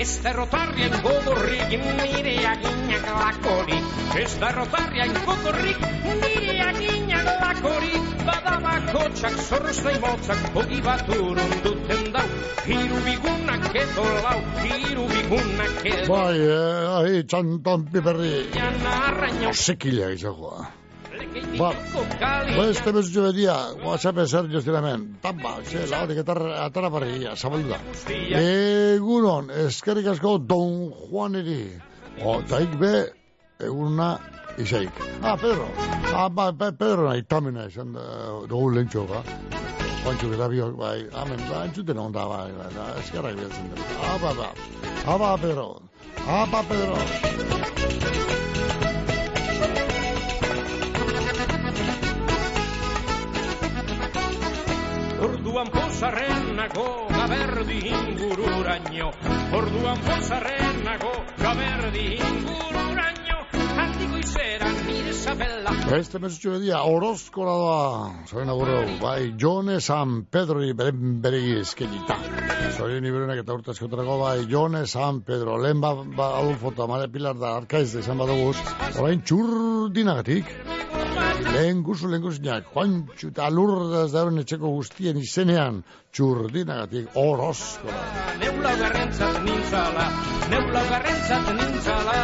Ez derrotarrien godorrik nire aginak lakori Ez derrotarrien godorrik nire aginak lakori Badabako txak zorroztai motzak Hogi bat urun duten dau Hiru bigunak edo lau Hiru bigunak edo Bai, eh, ahi, txantan piperri. Sekilea izagoa. Ba, beste bezutxo bedia, WhatsApp zer joztira hemen. Tamba, xe, laurik atara, atara barria, zabaldu da. Egunon, eskerrik asko Don Juaneri. O, taik be, eguna isaik. Ah, Pedro. Ah, ba, pe, Pedro nahi, tamina esan da, dugu lentxo, ba. Juancho gara biok, bai, amen, ba, entzuten onda, bai, bai, bai, eskerrak bihatzen dut. Ah, ba, ba. Ah, ba, Pedro. Ah, ba, Pedro. Pozarrenago gaberdi ingururaino. Orduan pozarrenago gaberdi ingururaino. Handiko izera nire zabela Este mesutxo bedia, orozkora da, zoren agurro, bai, Jone San Pedro beren beregi eskenita. Zoren iberunak eta urte askotarako, bai, Jone San Pedro, lehen ba, ba Adolfo eta Pilar da arkaiz de San Badoguz, orain txurdinagatik, lehen guzu, lehen guzinak, Juantxu eta lurdaz dauen etxeko guztien izenean, txurdinagatik, orozkora. Neula garrentzat nintzala, neula garrentzat nintzala,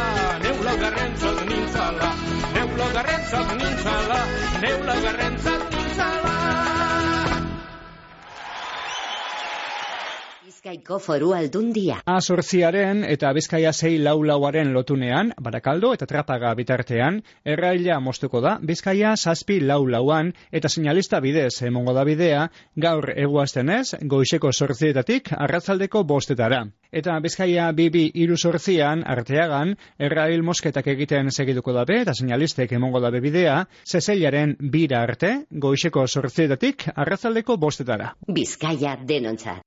neula garrentzat nintzala, neula garrentzat nintzala, neula garrentzat nintzala. Bizkaiko foru aldundia. Azortziaren eta Bizkaia sei lau lauaren lotunean, Barakaldo eta Trapaga bitartean, erraila moztuko da Bizkaia zazpi lau lauan eta sinalista bidez emongo da bidea gaur eguaztenez goizeko sortzietatik arratzaldeko bostetara. Eta Bizkaia bibi iru sortzian arteagan errail mosketak egiten segituko dabe eta sinalistek emongo dabe bidea zezeilaren bira arte goizeko sortzietatik arratzaldeko bostetara. Bizkaia denontzat.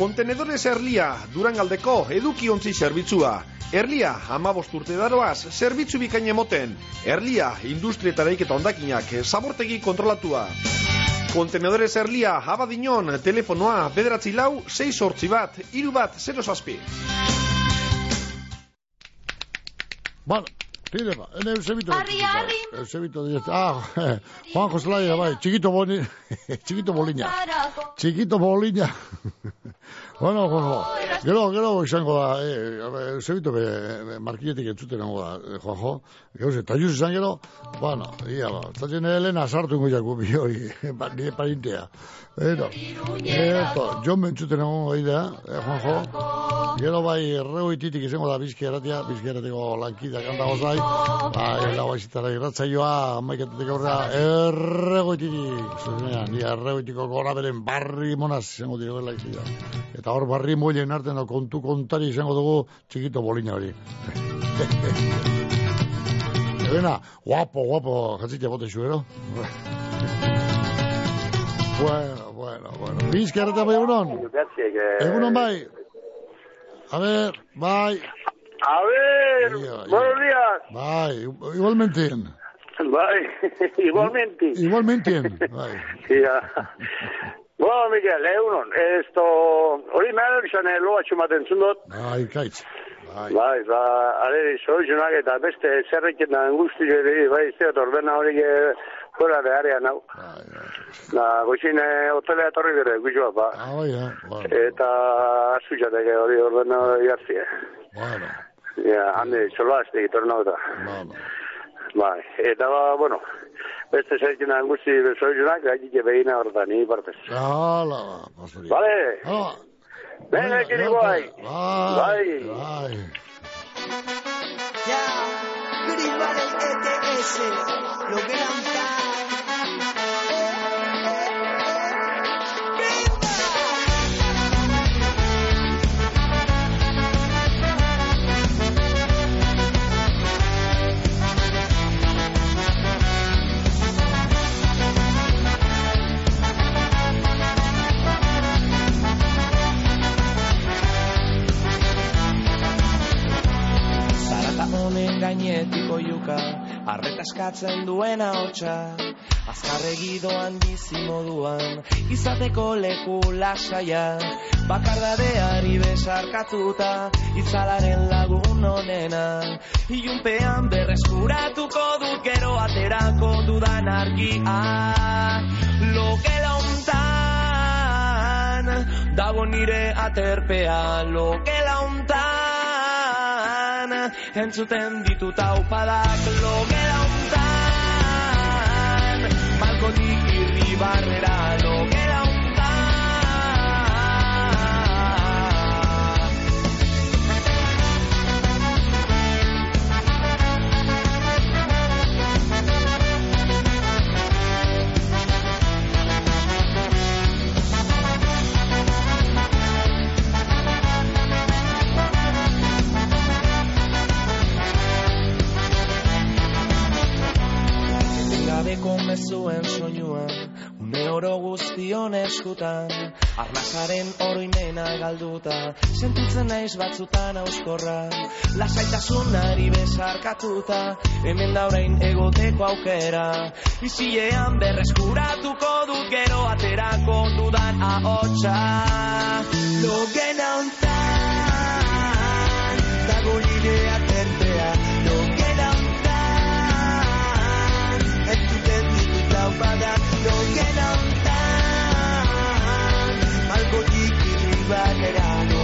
Kontenedores Erlia, Durangaldeko edukiontzi zerbitzua. Erlia, amabost urte daroaz, zerbitzu bikain emoten. Erlia, industrietaraik eta ondakinak, zabortegi kontrolatua. Kontenedores Erlia, abadinon, telefonoa, bederatzi lau, 6 sortzi bat, iru bat, 0 zazpi. Bueno, tire ba, ene Eusebito. Arri, arri. Eusebito, ah, Juan Joselaia, bai, txikito boni, txikito boliña. Txikito boliña. bueno, Juanjo, gero, gero izango da, eh, Eusebito, be, be, markinetik entzuten nango da, eh, Juanjo, gero, ze, taiuz izan gero, bueno, ia, ba, zaten helena sartu ingo jaku bi hori, ba, nire parintea. Pero, eto, jon bentzuten nango idea, eh, Juanjo, gero bai, erregoititik izango da bizki eratia, bizki eratiko lankidak handago zai, bai, lau aizitara irratzaioa, amaiketetik aurrera, erregoititik, zuzenean, ni erregoitiko gora beren barri monaz izango direla izia. Eta hor barri moien artean da kontu kontari izango dugu txikito bolina hori. Ebena, guapo, guapo, jatzitia bote xuero. bueno, bueno, bueno. Bizka erreta bai egunon? Egunon bai. A ver, bai. A ver, buenos días. Bai, igualmente. Bai, igualmente. Igualmente, bai. Ja. Bueno, Miguel, egunon, esto, hori mehar izan loa txumaten zundot. Bai, kaitz. Bai. Bai, ba, are, solucionak eta beste zerrekin da angustio ere, bai, ez dut, orbena hori, fuera de área nau. Na, goizin eh, hotelea etorri bere, guizua, ba. Ah, bai, eh, bueno. Eta azutxateke hori ordena jartzie. Bueno. Ja, handi, solo azte egitor nau da. Bueno. Bai, eta ba, bueno, beste zaitzen guzti gaitik ni partez. Hala. Vale. Hala. Venga, kiri guai. Bai. Bai. Ya, Green Valley ETS, lo que honen gainetik oiuka, arreta eskatzen duena hotxa. Azkarregi doan bizi moduan, izateko leku lasaia. Bakardadeari besarkatuta, itzalaren lagun onena. Ilunpean berreskuratuko dut gero aterako dudan argia. Lokela hontan, dago nire aterpea, lokela hontan, entzuten ditut aupadak logela hontan, balkotik irribarrera logela eskutan, arnazaren oroimena galduta, sentitzen naiz batzutan auskorra, lasaitasunari besarkatuta, hemen da orain egoteko aukera, izilean berreskuratuko dut gero aterako dudan ahotsa. Logen hontan, dago nire aterpea, logen hontan, entzuten ditut laupadak, logen hontan, irribarrera,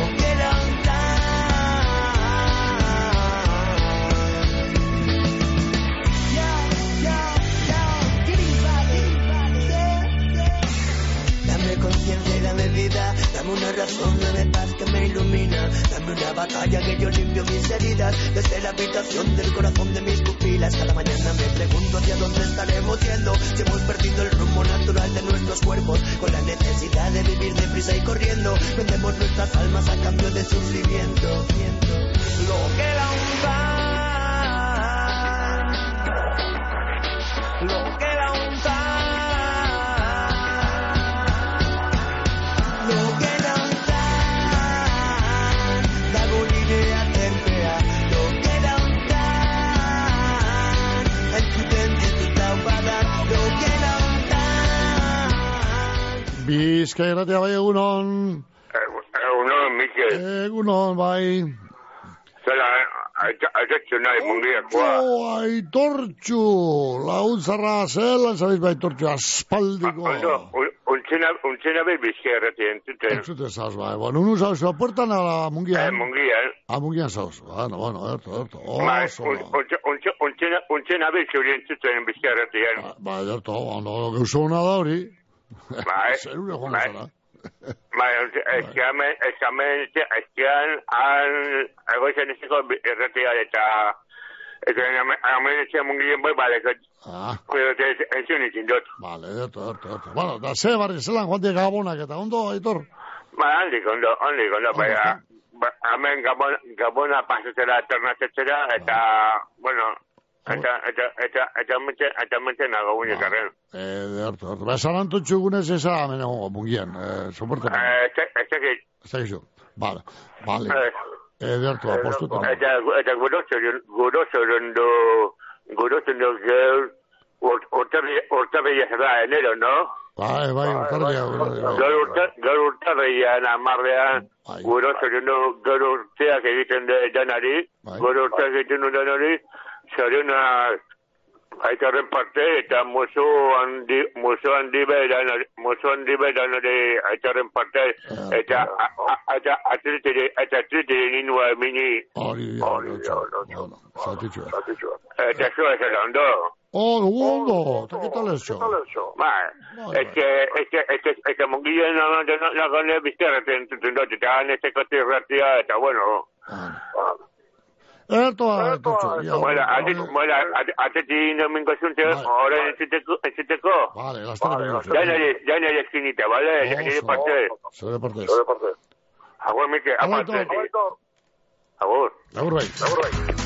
dame una razón, dame paz que me ilumina, dame una batalla que yo limpio mis heridas, desde la habitación del corazón de mis pupilas, cada mañana me pregunto hacia dónde estaremos yendo, si hemos perdido el rumbo natural de nuestros cuerpos, con la necesidad de vivir deprisa y corriendo, vendemos nuestras almas a cambio de sufrimiento. Lo que la hontan. Bizkai erratea bai egunon. Egunon, Mikel. Egunon, bai. Zela, aitatxo nahi mungiakoa. Jo, aitortxu. Launtzarra zelan, zabiz bai aitortxu aspaldiko. Ondo, un- untzena, untzena bai bizkai erratea entzuten. Entzute zauz, bai. Bueno, unu zauz, apuertan a la mungian. Eh, mungian. A mungian zauz. Bueno, bueno, erto, erto. Oso, un- untze- untze- untzena, untzena bai zuri entzuten bizkai erratean. bai, erto, ondo, gauzona da hori. Bai, Zerure joan bai. zara. Bai, eskamen, eskamen, eskian, han, egoizan ezeko erratea eta eta hemen etxean mungien bai, bale, Ah, entzun izin dut. vale, erto, erto, erto. Bueno, da ze barri zelan joan die gabonak eta ondo, aitor. Ba, handik, ondo, handik, ondo, bai, ba, hemen gabon, gabona pasatzera, tornatzera, eta, bueno, eta, eta, eta, eta, mente, eta, mente nago guinek arren. Eh, erto, erto. Ba, salantu txugunez eza hemen egongo mungian. Eh, soporta. Eh, ez ez dakit, Ez da gizu. Vale, vale. eh, Eh, dertu, apostuta. eta, eta gurozoren, gurozoren du, gurozoren du geur, urtarria zera enero, no? Bai, bai, urtarria. Gaur urta- gaur urtarrian amarrean, gurozoren du, gaur urteak egiten de danari, gaur urteak egiten du danari, zarena, Aitaren parte eta musu handi, musu handi beran, musu handi beran ere aitaren parte, eta a- a- eta atritire, eta atritire ninua mini, Hori, hori, hori, eta zo ez erondo. Oh, ondo, eta ¿qué tal eso? Bai, ez que, ez que, ez que, ez que mungilen nagane bizterraten tutundot, eta anesteko tirratia, eta bueno. Eto, ya. Bueno, bueno, ateti domingo zunte, ahora entzuteko, entzuteko. Vale, gaztara behin. Ya nire, ya nire eskinita, vale? Ya nire parte. Zure partez. Agur, Mike, aparte. Agur. Agur bai. Agur bai.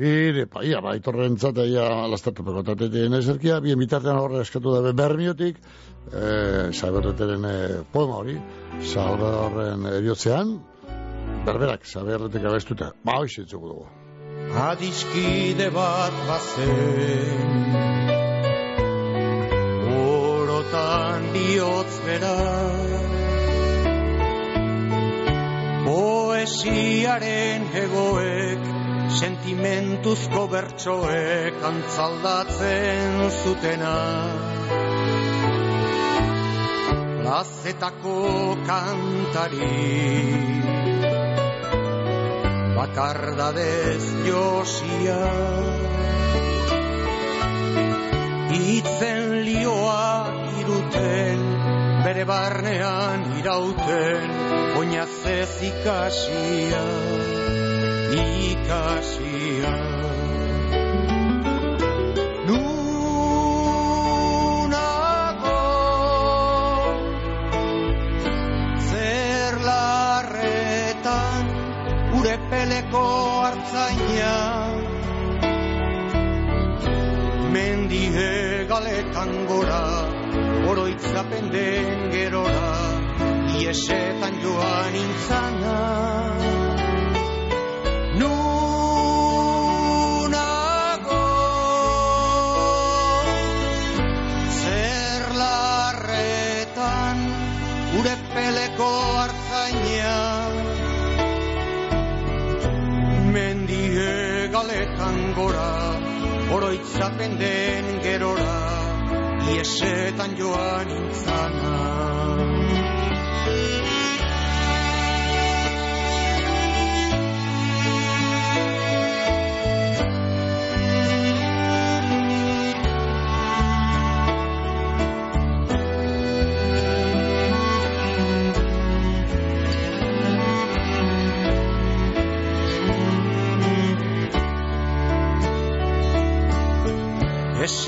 Tire, pa, ia, ba, itorrentzat, ia, lastatu pekotatetien eserkia, bien bitartean horre eskatu dabe bermiotik, eh, saberreteren eh, poema hori, saberren eriotzean, berberak, saberretek abestuta, ba, hoxe etxugu dugu. Adiskide bat bazen. Orotan bihotz bera. Poesiaren egoek Sentimentuzko bertsoek Antzaldatzen zutena. Plazetako kantari bakardadez josia Itzen lioa iruten, bere barnean irauten, oinazez ikasia, ikasia. Nunago, zer larretan, gure peleko hartzaina Mendie galetan gora Oroitzapen den gerora Iesetan joan intzana oroitzapen den gerora, iesetan joan intzana.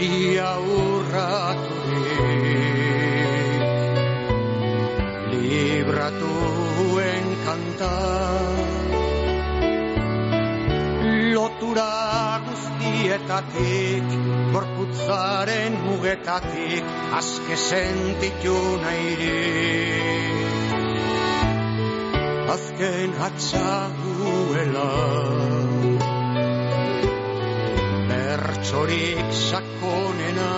Esia urraturik. Libratuen kanta Lotura guztietatik Gorputzaren mugetatik Azke sentitu nahirik. Azken hatxaguela bertsorik sakonena.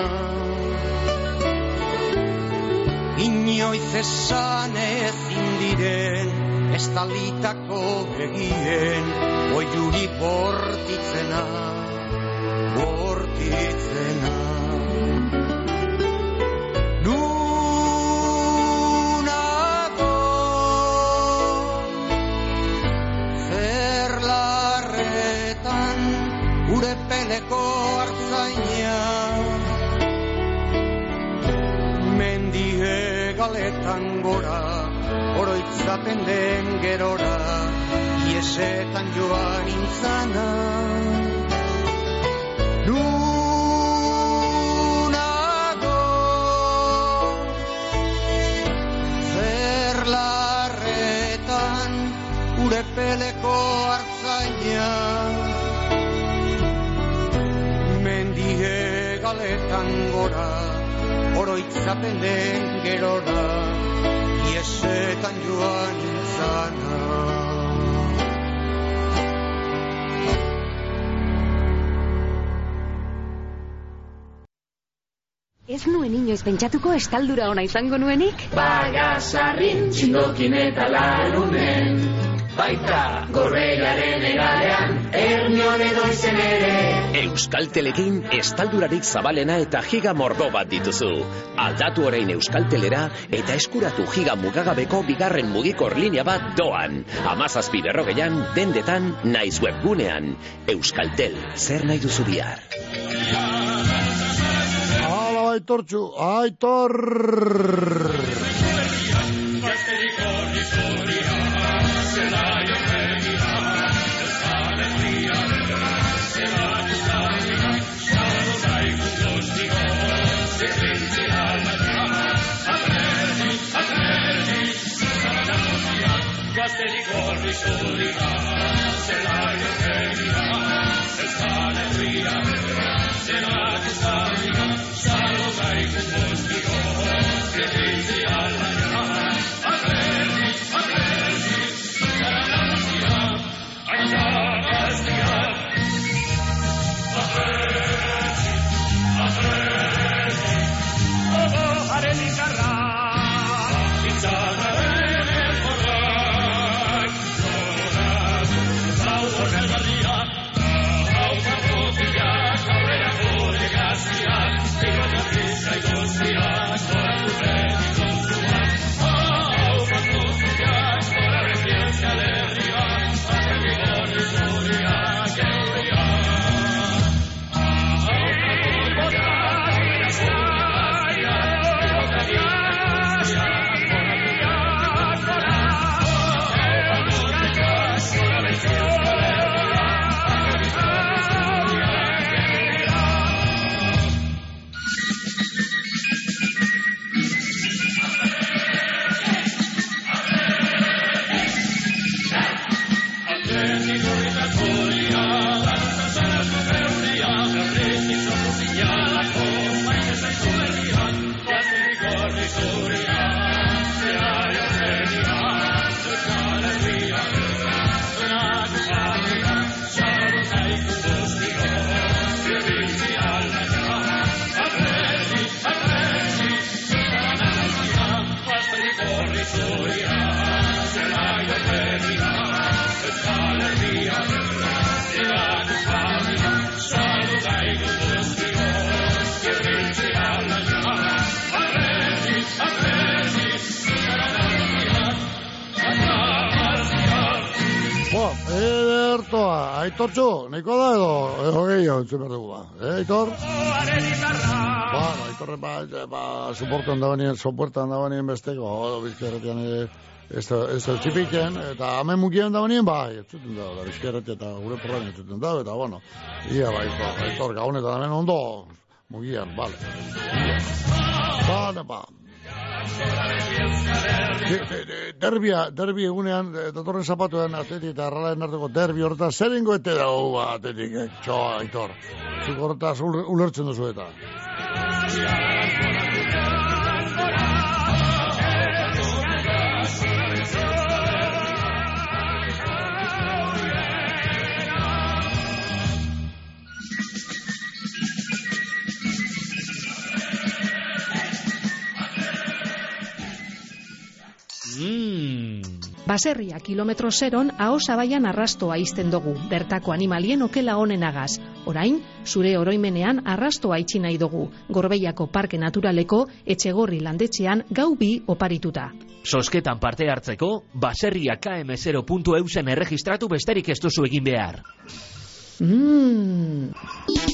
Inoiz esan ezin diren estalitako egien Oiuri bortitzena, bortitzena gure peleko hartzaina. Mendie galetan gora, oroitzapen den gerora Iesetan joan intzana Nunago Zer larretan gure peleko hartzaina galetan gora, oroitzapenen gerora, iesetan joan nintzana. Ez nuen inoiz pentsatuko estaldura ona izango nuenik? Bagasarrin txindokin eta larunen Baita gorreiaren egalean Ernion edo izen ere Euskaltelekin estaldurarik zabalena eta giga mordo bat dituzu. Aldatu orain Euskaltelera eta eskuratu giga mugagabeko bigarren mugikor linea bat doan. Amazazpi berrogeian, dendetan, naiz webgunean. Euskaltel, zer nahi duzu bihar? Hala, aitortxu, aitor! Holy ba. Eh, aitor? Bueno, aitorre ba, ba, soportan da banien, soportan da banien besteko, edo bizkerretean ere, ez da, ez da txipiken, eta hemen mukien da banien, bai, ez zuten da, bizkerrete eta gure porrain ez zuten da, eta bueno, ia, bai, aitor, aitor, gaunetan hemen ondo, mugian, bale. Ba, de- Derbia, derbi egunean, eh, datorren zapatuen atletik eta arralaren arteko derbi horretan, zer ingo ete dago ba, atletik, eh? txoa, aitor. Zuk horretaz ul- ulertzen duzu eta. Mm. Baserria kilometro zeron aho zabaian arrastoa izten dugu, bertako animalien okela honenagaz. Orain, zure oroimenean arrastoa itxi nahi dugu, Gorbeiako Parke Naturaleko etxegorri landetxean gau bi oparituta. Sosketan parte hartzeko, baserria km0.eusen erregistratu besterik ez duzu egin behar. Mm.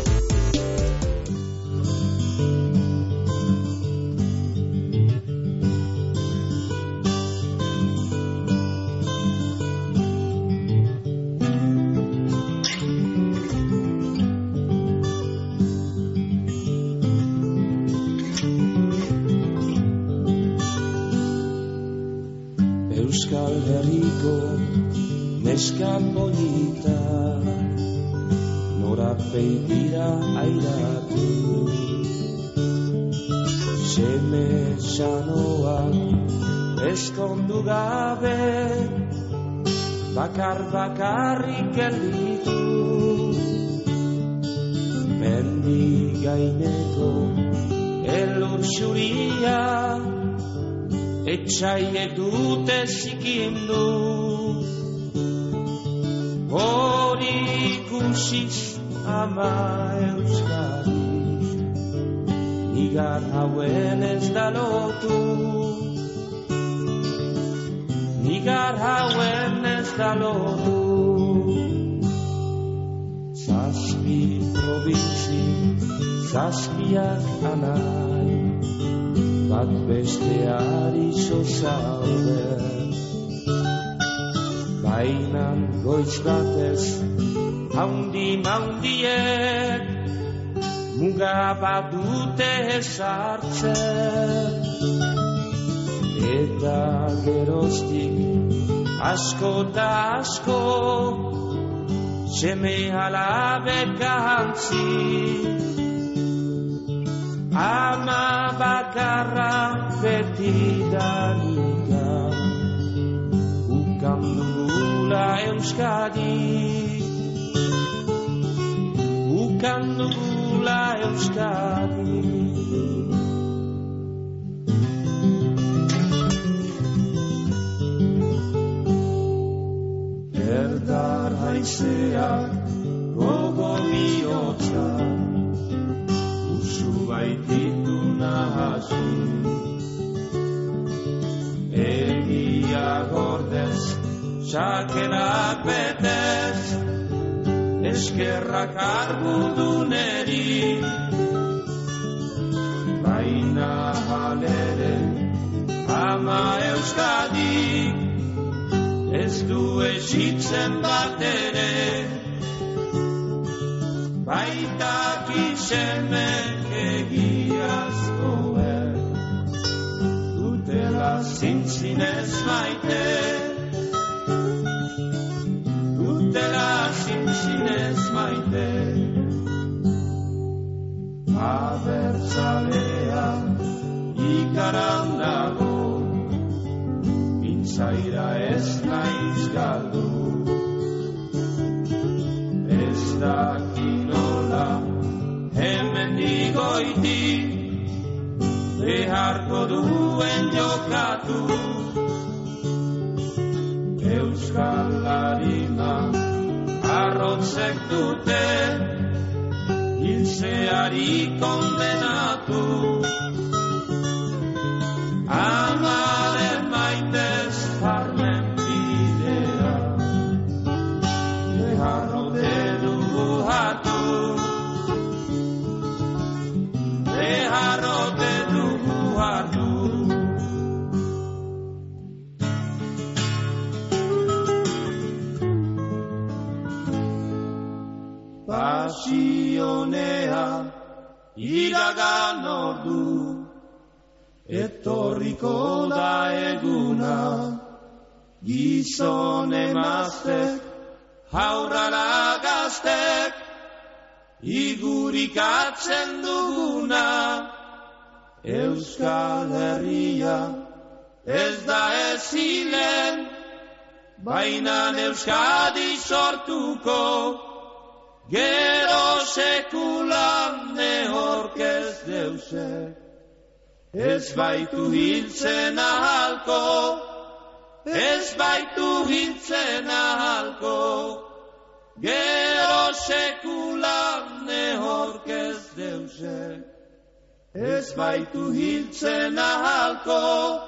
Neska polita nora begira airatu. Seme sanoak eskondu gabe. Bakar bakarrik gelditu. Mendi gaineko elur xuria etxaile dute zikindu hori ikusiz ama euskari nigar hauen ez da lotu. Nigar hauen ez da lotu. Zazpi probintzi zazpiak anai. Bat besteari zozaude bainan goiz batez haundi maundiek muga bat dute esartzen eta geroztik asko eta asko seme alabek ahantzi ama bakarra beti dugula euskadi ukan dugula euskadi Erdar haizeak gogo bihotza Usu baititu sakerak betez Eskerrak arguduneri Baina halere ama euskadik ez du esitzen bat ere. Baita kisemek egiazkoek dutela zintzinez maite abertzalea ikaran dago. Zaira ez naiz galdu. Ez dakinola hemen digoiti Beharko duen jokatu. Euskal Larima arrotzek dute Hilzeari kondenatu Pasionea iragan ordu etorriko da eguna. Gizon emaztek haurrara gaztek igurikatzen duguna. Euskal Herria ez da ezilen baina Euskadi sortuko gero sekulan nehorkez deusek Ez baitu hiltzen ahalko, ez baitu hiltzen ahalko, gero sekulan nehorkez deusek. Ez baitu hiltzen ahalko,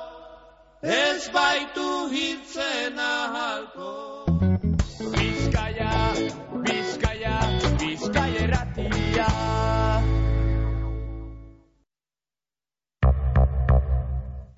ez baitu hiltzen ahalko.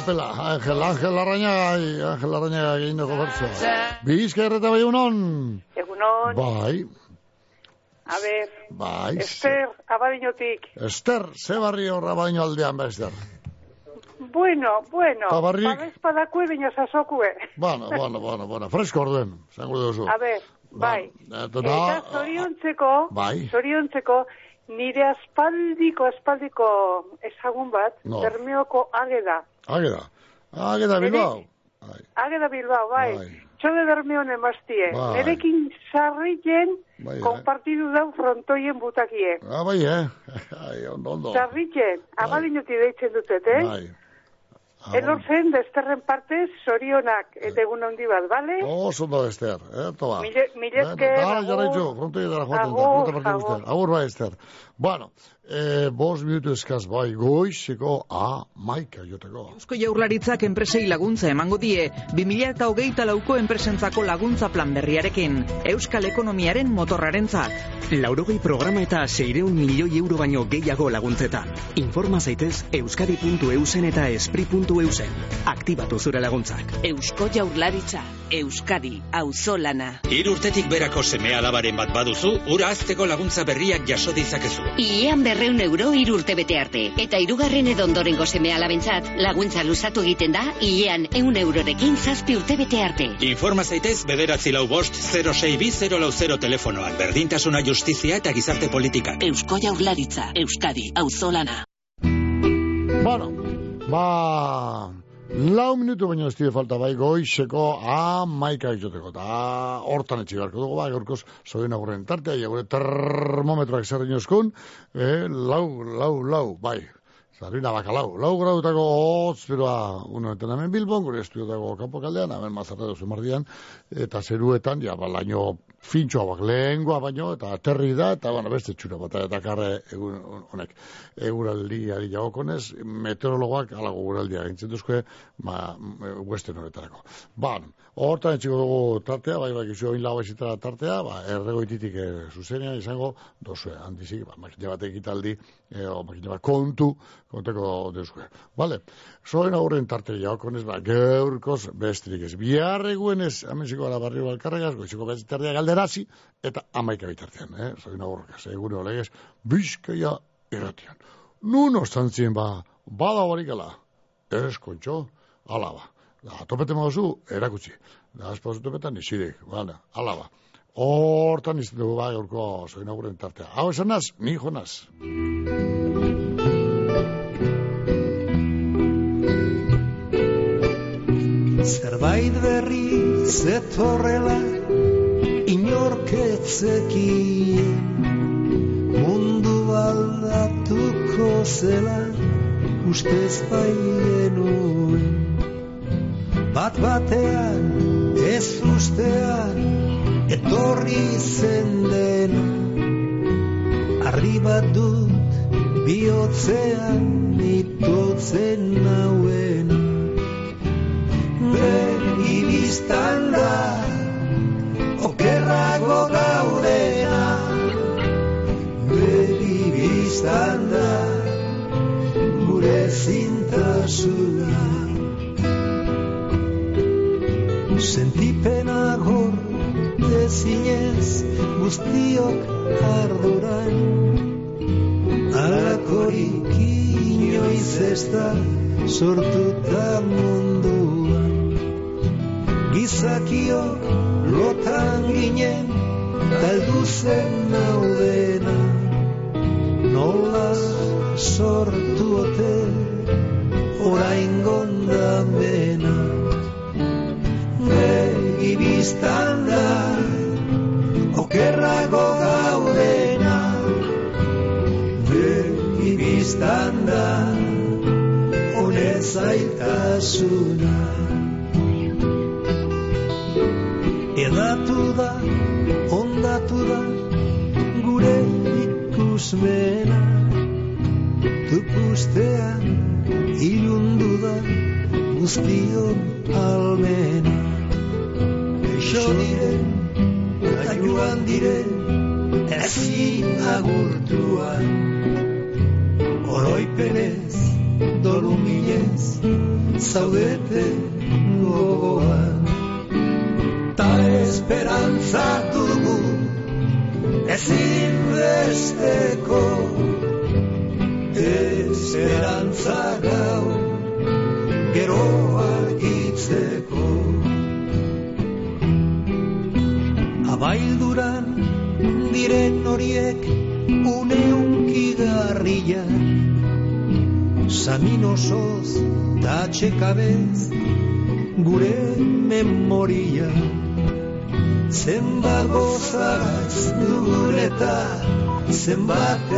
Kupela, Angel, Angel Arrañaga, Angel Arrañaga egin dugu bertzoa. Bizka erreta bai unon? Egunon, Bai, a ver, bai. Ester, abadinotik. Ester, ze barri horra baino aldean, ba, Ester. Bueno, bueno, Ta barrik? babes padakue baina sasokue. Bueno, bueno, bueno, bueno, fresko orduen, zango duzu. A ver, bai. Eta, Eta zoriontzeko, Bai. zoriontzeko, nire aspaldiko, aspaldiko ezagun bat, No. Bermeoko ageda. Ageda, ageda Bilbao. Ageda Bilbao, bai. Txode Bermeon emaztie. Bai. Nerekin sarriken, Bai, eh. konpartidu dau frontoien butakie. Ah, bai, eh? Ai, ondo, ondo. Sarriken, abadinotik deitzen dutet, eh? Bai. Elor zen, desterren partez, zorionak, eta egun handi bat, bale? Oh, zondo, Ester, eh, toba. Mile, mile esker, Dara, agur. jarraitzu, frontoia dara joaten da, Agur, partidu agur. guztien. Agur, bai, Ester. Bueno, eh, bos minutu eskaz, bai, goizeko a maika joteko. Eusko Jaurlaritzak enpresei laguntza emango die 2008 lauko enpresentzako laguntza plan berriarekin, Euskal Ekonomiaren motorrarentzat. Laurogei programa eta seireun milioi euro baino gehiago laguntzetan. Informa zaitez euskadi.eusen eta espri.eusen. Aktibatu zure laguntzak. Eusko Jaurlaritza, Euskadi, auzolana. Hiru urtetik berako seme alabaren bat baduzu, ura azteko laguntza berriak jaso ditzakezu. Iean berreun euro hiru urte bete arte. Eta hirugarren edo ondorengo seme alabentzat, laguntza luzatu egiten da, iean eun eurorekin zazpi urte bete arte. Informa zaitez bederatzi lau bost 0620 telefonoan. Berdintasuna justizia eta gizarte politikak. Eusko Jaurlaritza, Euskadi, auzolana. Bueno, ba, lau minutu baino ez dire falta bai goizeko a maika joteko. Ta hortan etxe beharko dugu, ba, gaurkoz zoin agurren tartea, ja gure termometroak zer inoskun, eh, lau, lau, lau, bai. Zarina bakalau, lau grautako hotz, beroa, uno enten hemen Bilbon, gure estudiotako kanpo kaldean, hemen mazarra duzu eta zeruetan, ja, balaino fintxoa bak lehengoa baino, eta aterri da, eta, bueno, beste txura bat, eta karre egun honek, eguraldiari jagokonez, meteorologoak alago eguraldia gintzen duzke, ma, western horretarako. Ba, hortan etxiko dugu tartea, bai, bai, gizu oin lau esitara tartea, ba, erregoititik e, zuzenean izango, dozue, handizik, ba, makina bat egitaldi, e, o, makina bat kontu, konteko deuzue. Vale, zoen aurren tarte jagokonez, ba, gaurkoz besterik ez. Biarreguen ez, amenziko gara barrio balkarregaz, goiziko beziterria galderazi, eta amaika bitartean, eh? Zoen aurrekaz, egure olegez, bizkaia erratian. Nun ostantzien ba, bada horikala, ez kontxo, alaba. Da, topete mauzu, erakutsi. Da, azpauzu topetan, isirik, bale, alaba. Hortan izan dugu ba, gaurko zoin aurren tartea. Hau esan naz, ni jonaz. Zerbait berri zetorrela inorketzekien mundu aldatuko zela ustez baienuen bat batean ez ustean etorri zen dena arri bat dut bihotzean itotzen nauena begi biztan da okerrago gaudena. Begi biztan da gure zintasuna sentipena gor dezinez guztiok arduran Alakorik inoiz ez da sortuta munduan Gizakio lotan ginen taldu zen naudena. Nola sortu aitasuna Edatu da, ondatu da, gure ikusmena. Tupustean ilundu da guztion almena Eixo diren, eta joan diren, ezin agurtuan zaudete gogoan dugun eta zenbat